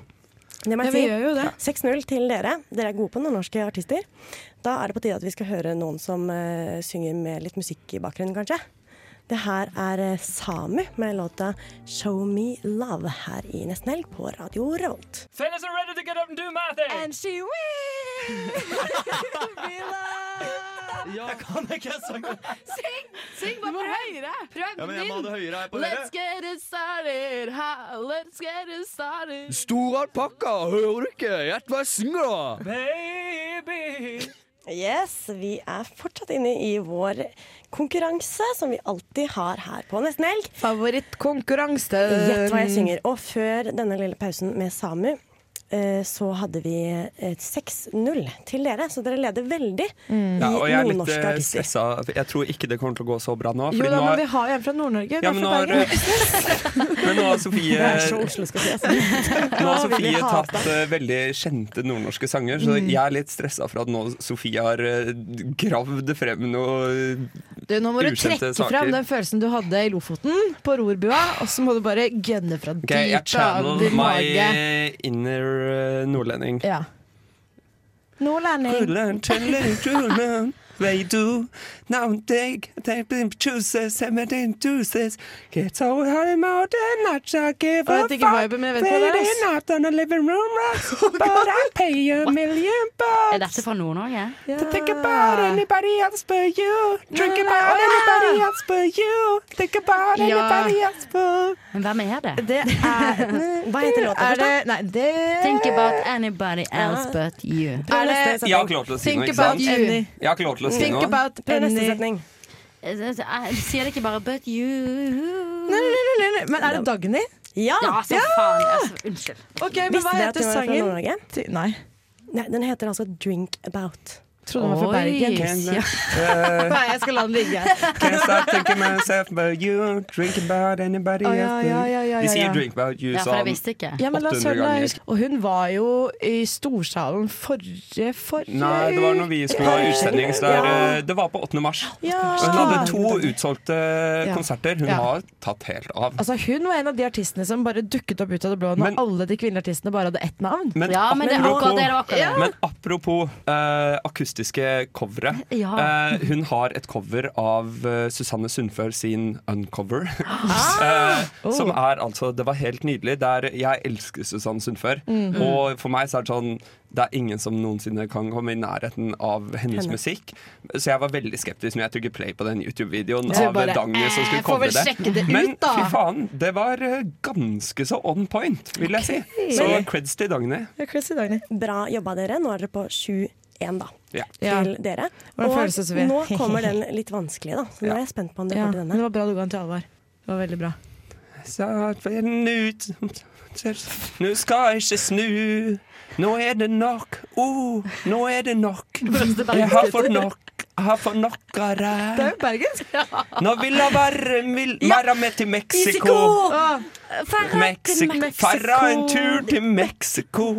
Det må jeg Ja, vi si. gjør jo det. 6-0 til dere. Dere er gode på nordnorske artister. Da er det på tide at vi skal høre noen som uh, synger med litt musikk i bakgrunnen, kanskje. Det her er eh, Samu med låta 'Show Me Love' her i Nesten Helg på Radio Revolt. Fellas are ready to get up and do my. And she will be loved. Jeg kan ikke sangen. Syng! Syng bare prøv høyere. Prøv Ja, men jeg må ha det høyere her på dere. Let's get it started. Ha, let's get it started. Stor alpakka, hører du ikke? Gjett hva jeg synger, da! Baby. Yes, vi er fortsatt inne i vår konkurranse, som vi alltid har her på Nesten Helg. Favorittkonkurranse. Gjett hva jeg synger. Og før denne lille pausen med Samu, så hadde vi et 6-0 til dere, så dere leder veldig Ja, og jeg i er litt eh, stressa. Jeg tror ikke det kommer til å gå så bra nå. Jo da, nå men er- vi har jo en fra Nord-Norge. Ja, men nå har, men nå har Sofie. Nå har Sofie tatt eh, veldig kjente nordnorske sanger, så Mm. jeg er litt stressa for at nå Sofie har gravd frem noe Du, nå må du trekke saker. frem den følelsen du hadde i Lofoten, på rorbua, og så må du bare gønne fra okay, dypet av din my mage. inner eh, nordlending. Ja. Nordlending. You do now take, chooses, seventeen chooses. Get so and not I give a fuck. det er, on a living room rocks, but I pay a million bucks. Er dette fra Nord-Norge? To think about anybody else but you. Drink about anybody else but you. Think about anybody else but Men hvem er det? Det er Hva heter låta Er det Nei, det Think about anybody else but you. Er det Jeg har ikke lov til å si noe, ikke sant? Jeg har ikke lov si Think noe. about Prøv neste any setning. Jeg Sier det ikke bare 'but you'? Nei, nei, nei, nei, nei. Men er det Dagny? Ja! Ja, så faen. Altså, unnskyld. Ok, men hva heter sangen? Nei. Nei, den heter altså 'Drink About'. Trodde du var fra Bergen. Can, Ja. uh, Nei, jeg skal la den ligge. can't stop thinking myself about you. Drink about anybody else ja, ja, ja, ja, De sier 'drink about you' Ja, sånn visste ikke. Ja, men la oss 800 høre ganger. Og hun var jo i Storsalen forrige forrige Nei, det var når vi skulle ha utsending. Ja. eh, Det var på 8. mars. Ja. Hun hadde to utsolgte Ja. konserter. Hun Ja. har tatt helt av. Altså, hun var en av de artistene som bare dukket opp ut av det blå når Men- alle de kvinnelige artistene bare hadde ett navn. Men Ja, men det er akkurat det. det akkurat det. Men apropos eh, akustiske coveret. Ja. Eh, hun har et cover av eh, Susanne Sundfør sin 'Uncover'. Ah! Eh, Som er altså Det var helt nydelig. Der jeg elsker Susanne Sundfør. Mhm. Og for meg så er det sånn det er ingen som noensinne kan komme i nærheten av hennes Henne. musikk. Så jeg var veldig skeptisk når jeg trykket play på den YouTube-videoen av bare, Dagny som eh, skulle komme vel det. sjekke det ut, Men da. fy faen, det var eh, ganske så on point, vil jeg si. Så creds til Dagny. Ja. Bra jobba dere. Nå er dere på 7-1, da. Ja. Til dere. Og føles nå kommer den litt vanskelige, da. Så nå er jeg spent på om dere Ja, får til denne. det var bra du ga den til Alvar. Det var veldig bra. Satt en ut Nå skal jeg ikke snu Nå er det nok oh, Nå er det nok Jeg har fått nok Jeg har fått nok av Det er jo bergensk. Nå vil jeg være vil, Være med til Mexico Åh, Mexico Farra en tur til Mexico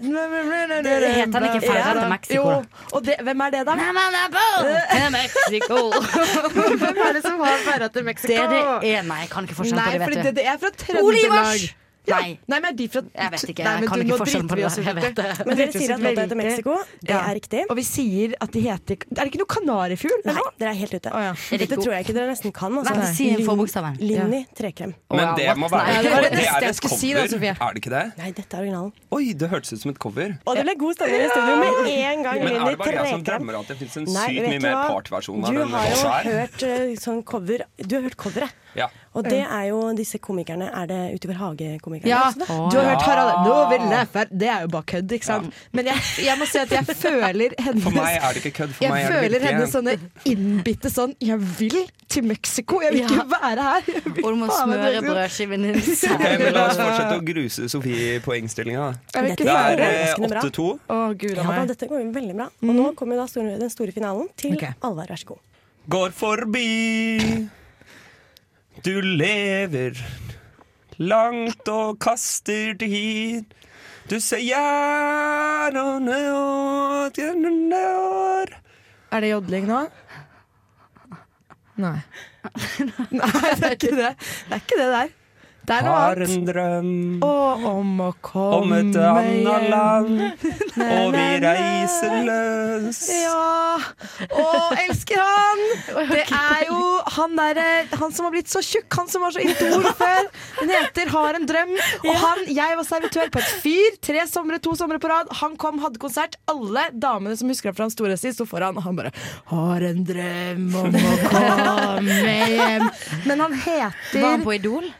Det heter han ikke Ferra til Mexico, da? Jo, og det, hvem er det, da? Til Mexico. Hvem er det som har feira til Mexico? Det er det Nei, jeg kan ikke forskjell på Nei, det, fordi det, det er fra Olivers! Trøndelag. Nei. Nei, men er de fra Jeg vet ikke, Nei, jeg kan du, ikke forskjellen på det. Jeg vet det. Men dere sier at låta heter. Mexico. Det Ja. er riktig. Og vi sier at de heter Er det ikke noe kanarifugl? Nei, dere er helt ute. Dette tror jeg ikke dere nesten kan. Altså. Nei, si en forbokstaven. Linni trekrem. Men det må være Ja, det det det er et cover, si da, er det ikke det? Nei, dette er originalen. Oi, det hørtes ut som et cover. Og det ble god stemning i studio med en gang. Men er det bare jeg som drømmer at det finnes en Nei, sykt mye mer partversjon av Du den har jo låta her? hørt eh, sånn cover Du har hørt coveret. Ja. Og det er jo disse komikerne Er det Utover hage-komikerne? Ja, du har hørt Harald Nå vil jeg fer Det er jo bare kødd, ikke sant? Men jeg, jeg må si at jeg føler hennes For meg er det ikke kødd. For Jeg meg er det føler hennes sånne innbitte sånn Jeg vil til Mexico, jeg vil ikke være her. Og du må smøre til Mexico. brødskiven din Ok, men La oss fortsette å gruse Sofie i poengstillinga. Det er ferdig? eh, Overraskende bra. 8-2. Å, gud Ja, dette går jo veldig bra. Og nå kommer da store, den store finalen til okay. Alvar. Vær så god. Går forbi. Du lever langt og kaster til hit. Du ser hjernene og gjerne år. Er det jodling nå? Nei. Nei, det er ikke det. Det er ikke det der. Det er noe Har en drøm Og om å komme om et annet hjem. land, og vi reiser løs. Ja! Å, elsker han! Det er jo han derre Han som har blitt så tjukk, han som var så idol før. Den heter Har en drøm. Og han, jeg var servitør på et fyr tre somre, to somre på rad. Han kom, hadde konsert. Alle damene som husker ham fra hans storhetstid, sto foran, og han bare Har en drøm om å komme hjem. Men han heter Var han på Idol?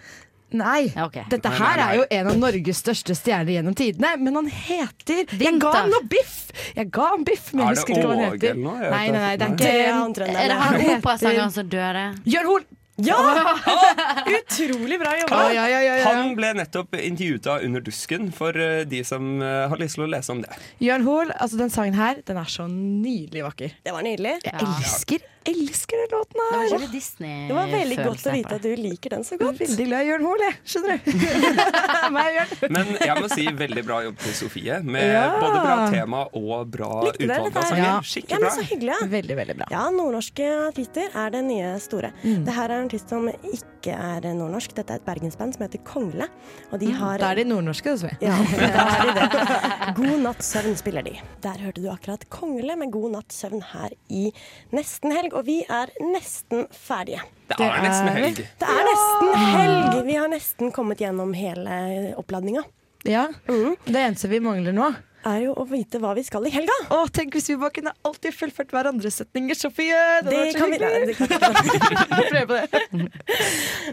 Nei. Ja, okay. Dette Nei, her nei, er jo en av Norges største stjerner gjennom tidene, men han heter Jeg ga ham noe biff! Jeg ga ham biff, men jeg husker ikke hva han heter. vet Nei, nei, nei, det er ikke. Det er han trønderen. Er det han operasangeren som døde? Jørn Hoel! Ja! Utrolig bra jobba! Ja, ja, ja, ja. Han ble nettopp intervjuet av Under dusken, for eh, de som eh, har lyst til å lese om det. Jørn Hoel, altså den sangen her, den er så nydelig vakker. Det var nydelig. Jeg elsker, elsker den låten Det var her. litt Disney Det var veldig godt å vite at du liker den så godt. veldig glad i Jørn Hoel, jeg. Skjønner du? Men jeg må si veldig bra jobb til Sofie, med Ja. både bra tema og bra utvalg av sanger. Ja. Ja, Skikkelig men så bra. hyggelig. Ja. Veldig, veldig bra. Ja, nordnorske artister er det nye store. Mm. Det her er en artist som ikke er nordnorsk. Dette er et bergensband som heter Kongle. Og de har Da er de nordnorske, Sofie. Ja, da er de det. God natt søvn spiller de. Der hørte du akkurat Kongle med God natt søvn her i Nesten helg. Og vi er nesten ferdige. Det Det er nesten helg. Det er nesten helg! Vi har nesten kommet gjennom hele oppladninga. Ja. Mm. Det eneste vi mangler nå Er jo å vite hva vi skal i helga. Å, tenk hvis vi bare kunne alltid fullført hverandres setninger, Sofie! Det, Det hadde vært så kan vi, vi på det.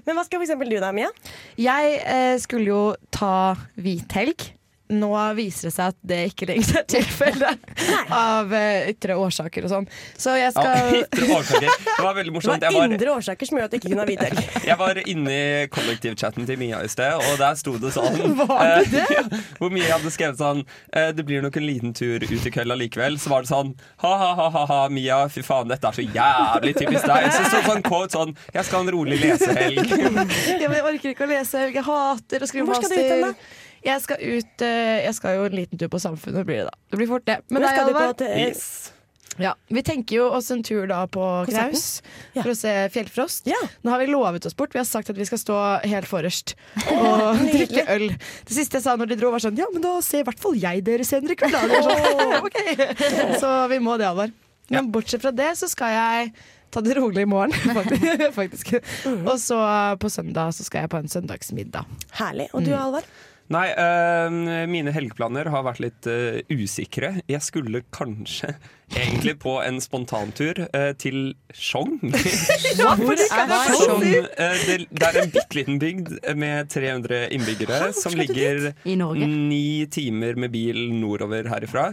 Men hva skal for eksempel du da, Mia? Jeg eh, skulle jo ta hvithelg. Nå viser det seg at det ikke lenger er tilfellet av uh, ytre årsaker og sånn. Så jeg Ja, skal ytre årsaker. Det var veldig Det morsomt. var Jeg var, indre årsaker som gjør at jeg ikke kunne ha hvit helg. jeg var inne i kollektivchatten til Mia i sted, og der sto det sånn Var det eh, ja, Hvor Mia hadde skrevet sånn eh, Det blir nok en liten tur ut i kveld allikevel. Så var det sånn ha-ha-ha, Mia, fy faen, dette er så jævlig typisk deg. Så sto det sånn quote sånn Jeg skal ha en rolig lesehelg. ja, men Jeg orker ikke å lese. Jeg hater å skrive Hvor skal du ut hen, master. Jeg skal ut eh, Jeg skal jo en liten tur på Samfunnet, blir det da. Det blir fort, det. Men Hvor skal du på til ja, vi tenker jo oss en tur da på Konserten? Kraus Ja. for å se Fjellfrost. Ja. Nå har vi lovet oss bort. Vi har sagt at vi skal stå helt forrest og drikke øl. Det siste jeg sa når de dro, var sånn Ja, men da ser i hvert fall jeg dere senere i kveld. Da. Det Sånn, ok. Så vi må det, Alvar. Men bortsett fra det så skal jeg ta det rolig i morgen, faktisk. faktisk. Og så på søndag så skal jeg på en søndagsmiddag. Herlig. Og du, Mm. Alvar? Nei, øh, mine helgeplaner har vært litt øh, usikre. Jeg skulle kanskje egentlig på en spontantur eh, til Skjong. Hvor er Som, eh, det, det er en bitte liten bygd med 300 innbyggere som ligger? Ni timer med bil nordover herifra.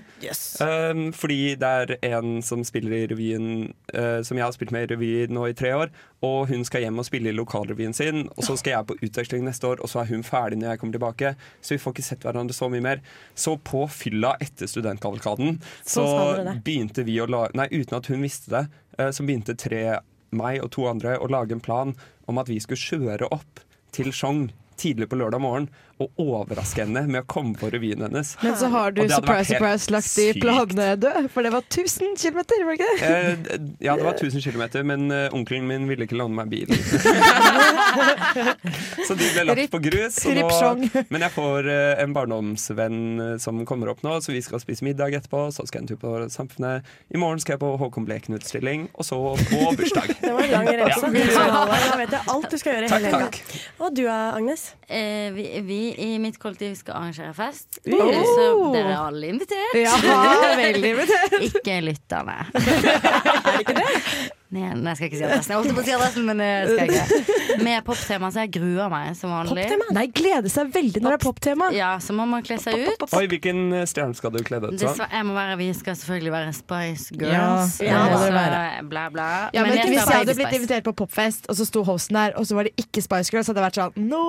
Um, fordi det er en som spiller i revyen uh, Som jeg har spilt med i revy nå i tre år. Og hun skal hjem og spille i lokalrevyen sin. Og så skal jeg på utveksling neste år, og så er hun ferdig når jeg kommer tilbake. Så vi får ikke sett hverandre så mye mer. Så på fylla etter studentkavalkaden så, Så dere det. Begynte vi å la Nei, uten at hun visste det, eh, så begynte tre, meg og to andre, å lage en plan om at vi skulle kjøre opp til Skjong tidlig på lørdag morgen å overraske henne med å komme på revyen hennes. Men så har du surprise, surprise lagt de planene døde, for det var 1000 km, var det ikke det? Eh, ja, det var 1000 km, men eh, onkelen min ville ikke låne meg bilen. så de ble lagt på grus. Nå, men jeg får eh, en barndomsvenn eh, som kommer opp nå, så vi skal spise middag etterpå. Så skal jeg en tur på Samfunnet. I morgen skal jeg på Håkon Bleken-utstilling, og så på bursdag. Det var en lang reise. Ja. Da vet jeg alt du skal gjøre i Takk, hele helga. takk. Og du Agnes? Eh, vi, vi i mitt kollektiv skal arrangere fest, Oh! så dere er alle invitert. Ja, veldig invitert. ikke lytterne. er det ikke det? Nei, nei, jeg skal ikke si adressen. Jeg holdt på å si adressen, men det skal jeg ikke. Med poptema, så jeg gruer meg som vanlig. Nei, gleder seg veldig når det er poptema. Ja, så må man kle seg ut. Oi, hvilken eh, stjerne skal du kle deg ut som? Jeg må være, vi skal selvfølgelig være Spice Girls. Ja, det må så, være. Bla, bla. Ja, men jeg Hvis jeg hadde blitt invitert på popfest, og så sto hosten der, og så var det ikke Spice Girls, hadde jeg vært sånn No!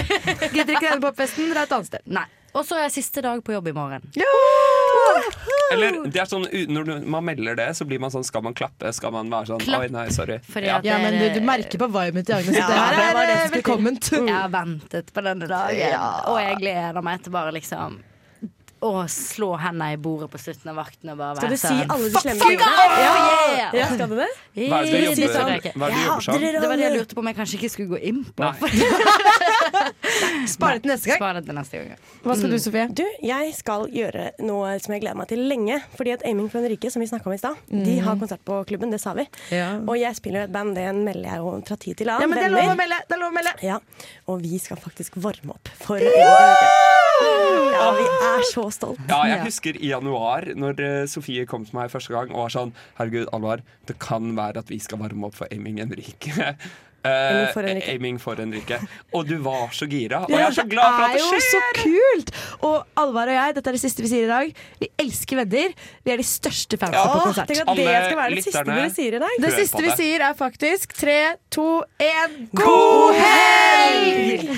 Gidder ikke denne popfesten, dra et annet sted. Nei. Og så er jeg siste dag på jobb i morgen. Eller det er sånn, Når man melder det, så blir man sånn Skal man klappe? Skal man være sånn Klapp. Oi, nei, sorry. Fordi Ja. at Ja, men du, du merker på viben til Agnes. Ja, det her var er det eh, som skulle til. velkommen. Jeg har ventet på denne dagen, Ja. og jeg gleder meg til bare liksom å slå hendene i bordet på slutten av vakten og bare være sånn Skal du si sånn alle de slemme you! tingene? Yeah! Ja. Ja, skal du det? Hva er det du jobber- Sånn det det var det jeg lurte på om jeg kanskje ikke skulle gå inn på. Spar det til neste gang. Spar det til neste gang. Hva skal du, Sofie? Du, jeg skal gjøre noe som jeg gleder meg til lenge. Fordi at Aiming for Henrike, som vi snakka om i stad, de Mhm. har konsert på klubben. Det sa vi. Ja. Og jeg spiller jo et band, det melder jeg jo fra tid til annen. Ja, men det er lov å melde! Det er lov å melde. Ja, og vi skal faktisk varme opp for Aiming for Henrike. Ja, vi er så stolt. Ja, jeg husker i januar, når eh, Sofie kom til meg første gang og var sånn Herregud, Alvar, det kan være at vi skal varme opp for Aiming Henrike. Eh, Aiming for Henrike. Aiming for Henrike. Og du var så gira. Og jeg er så glad for at det skjer! Det er jo så kult! Og Alvar og jeg, dette er det siste vi sier i dag, vi elsker venner. Vi er de største fansa Ja, på konsert. tenk at det skal være det siste vi sier i dag. Det siste vi sier er faktisk tre, to, én God helg!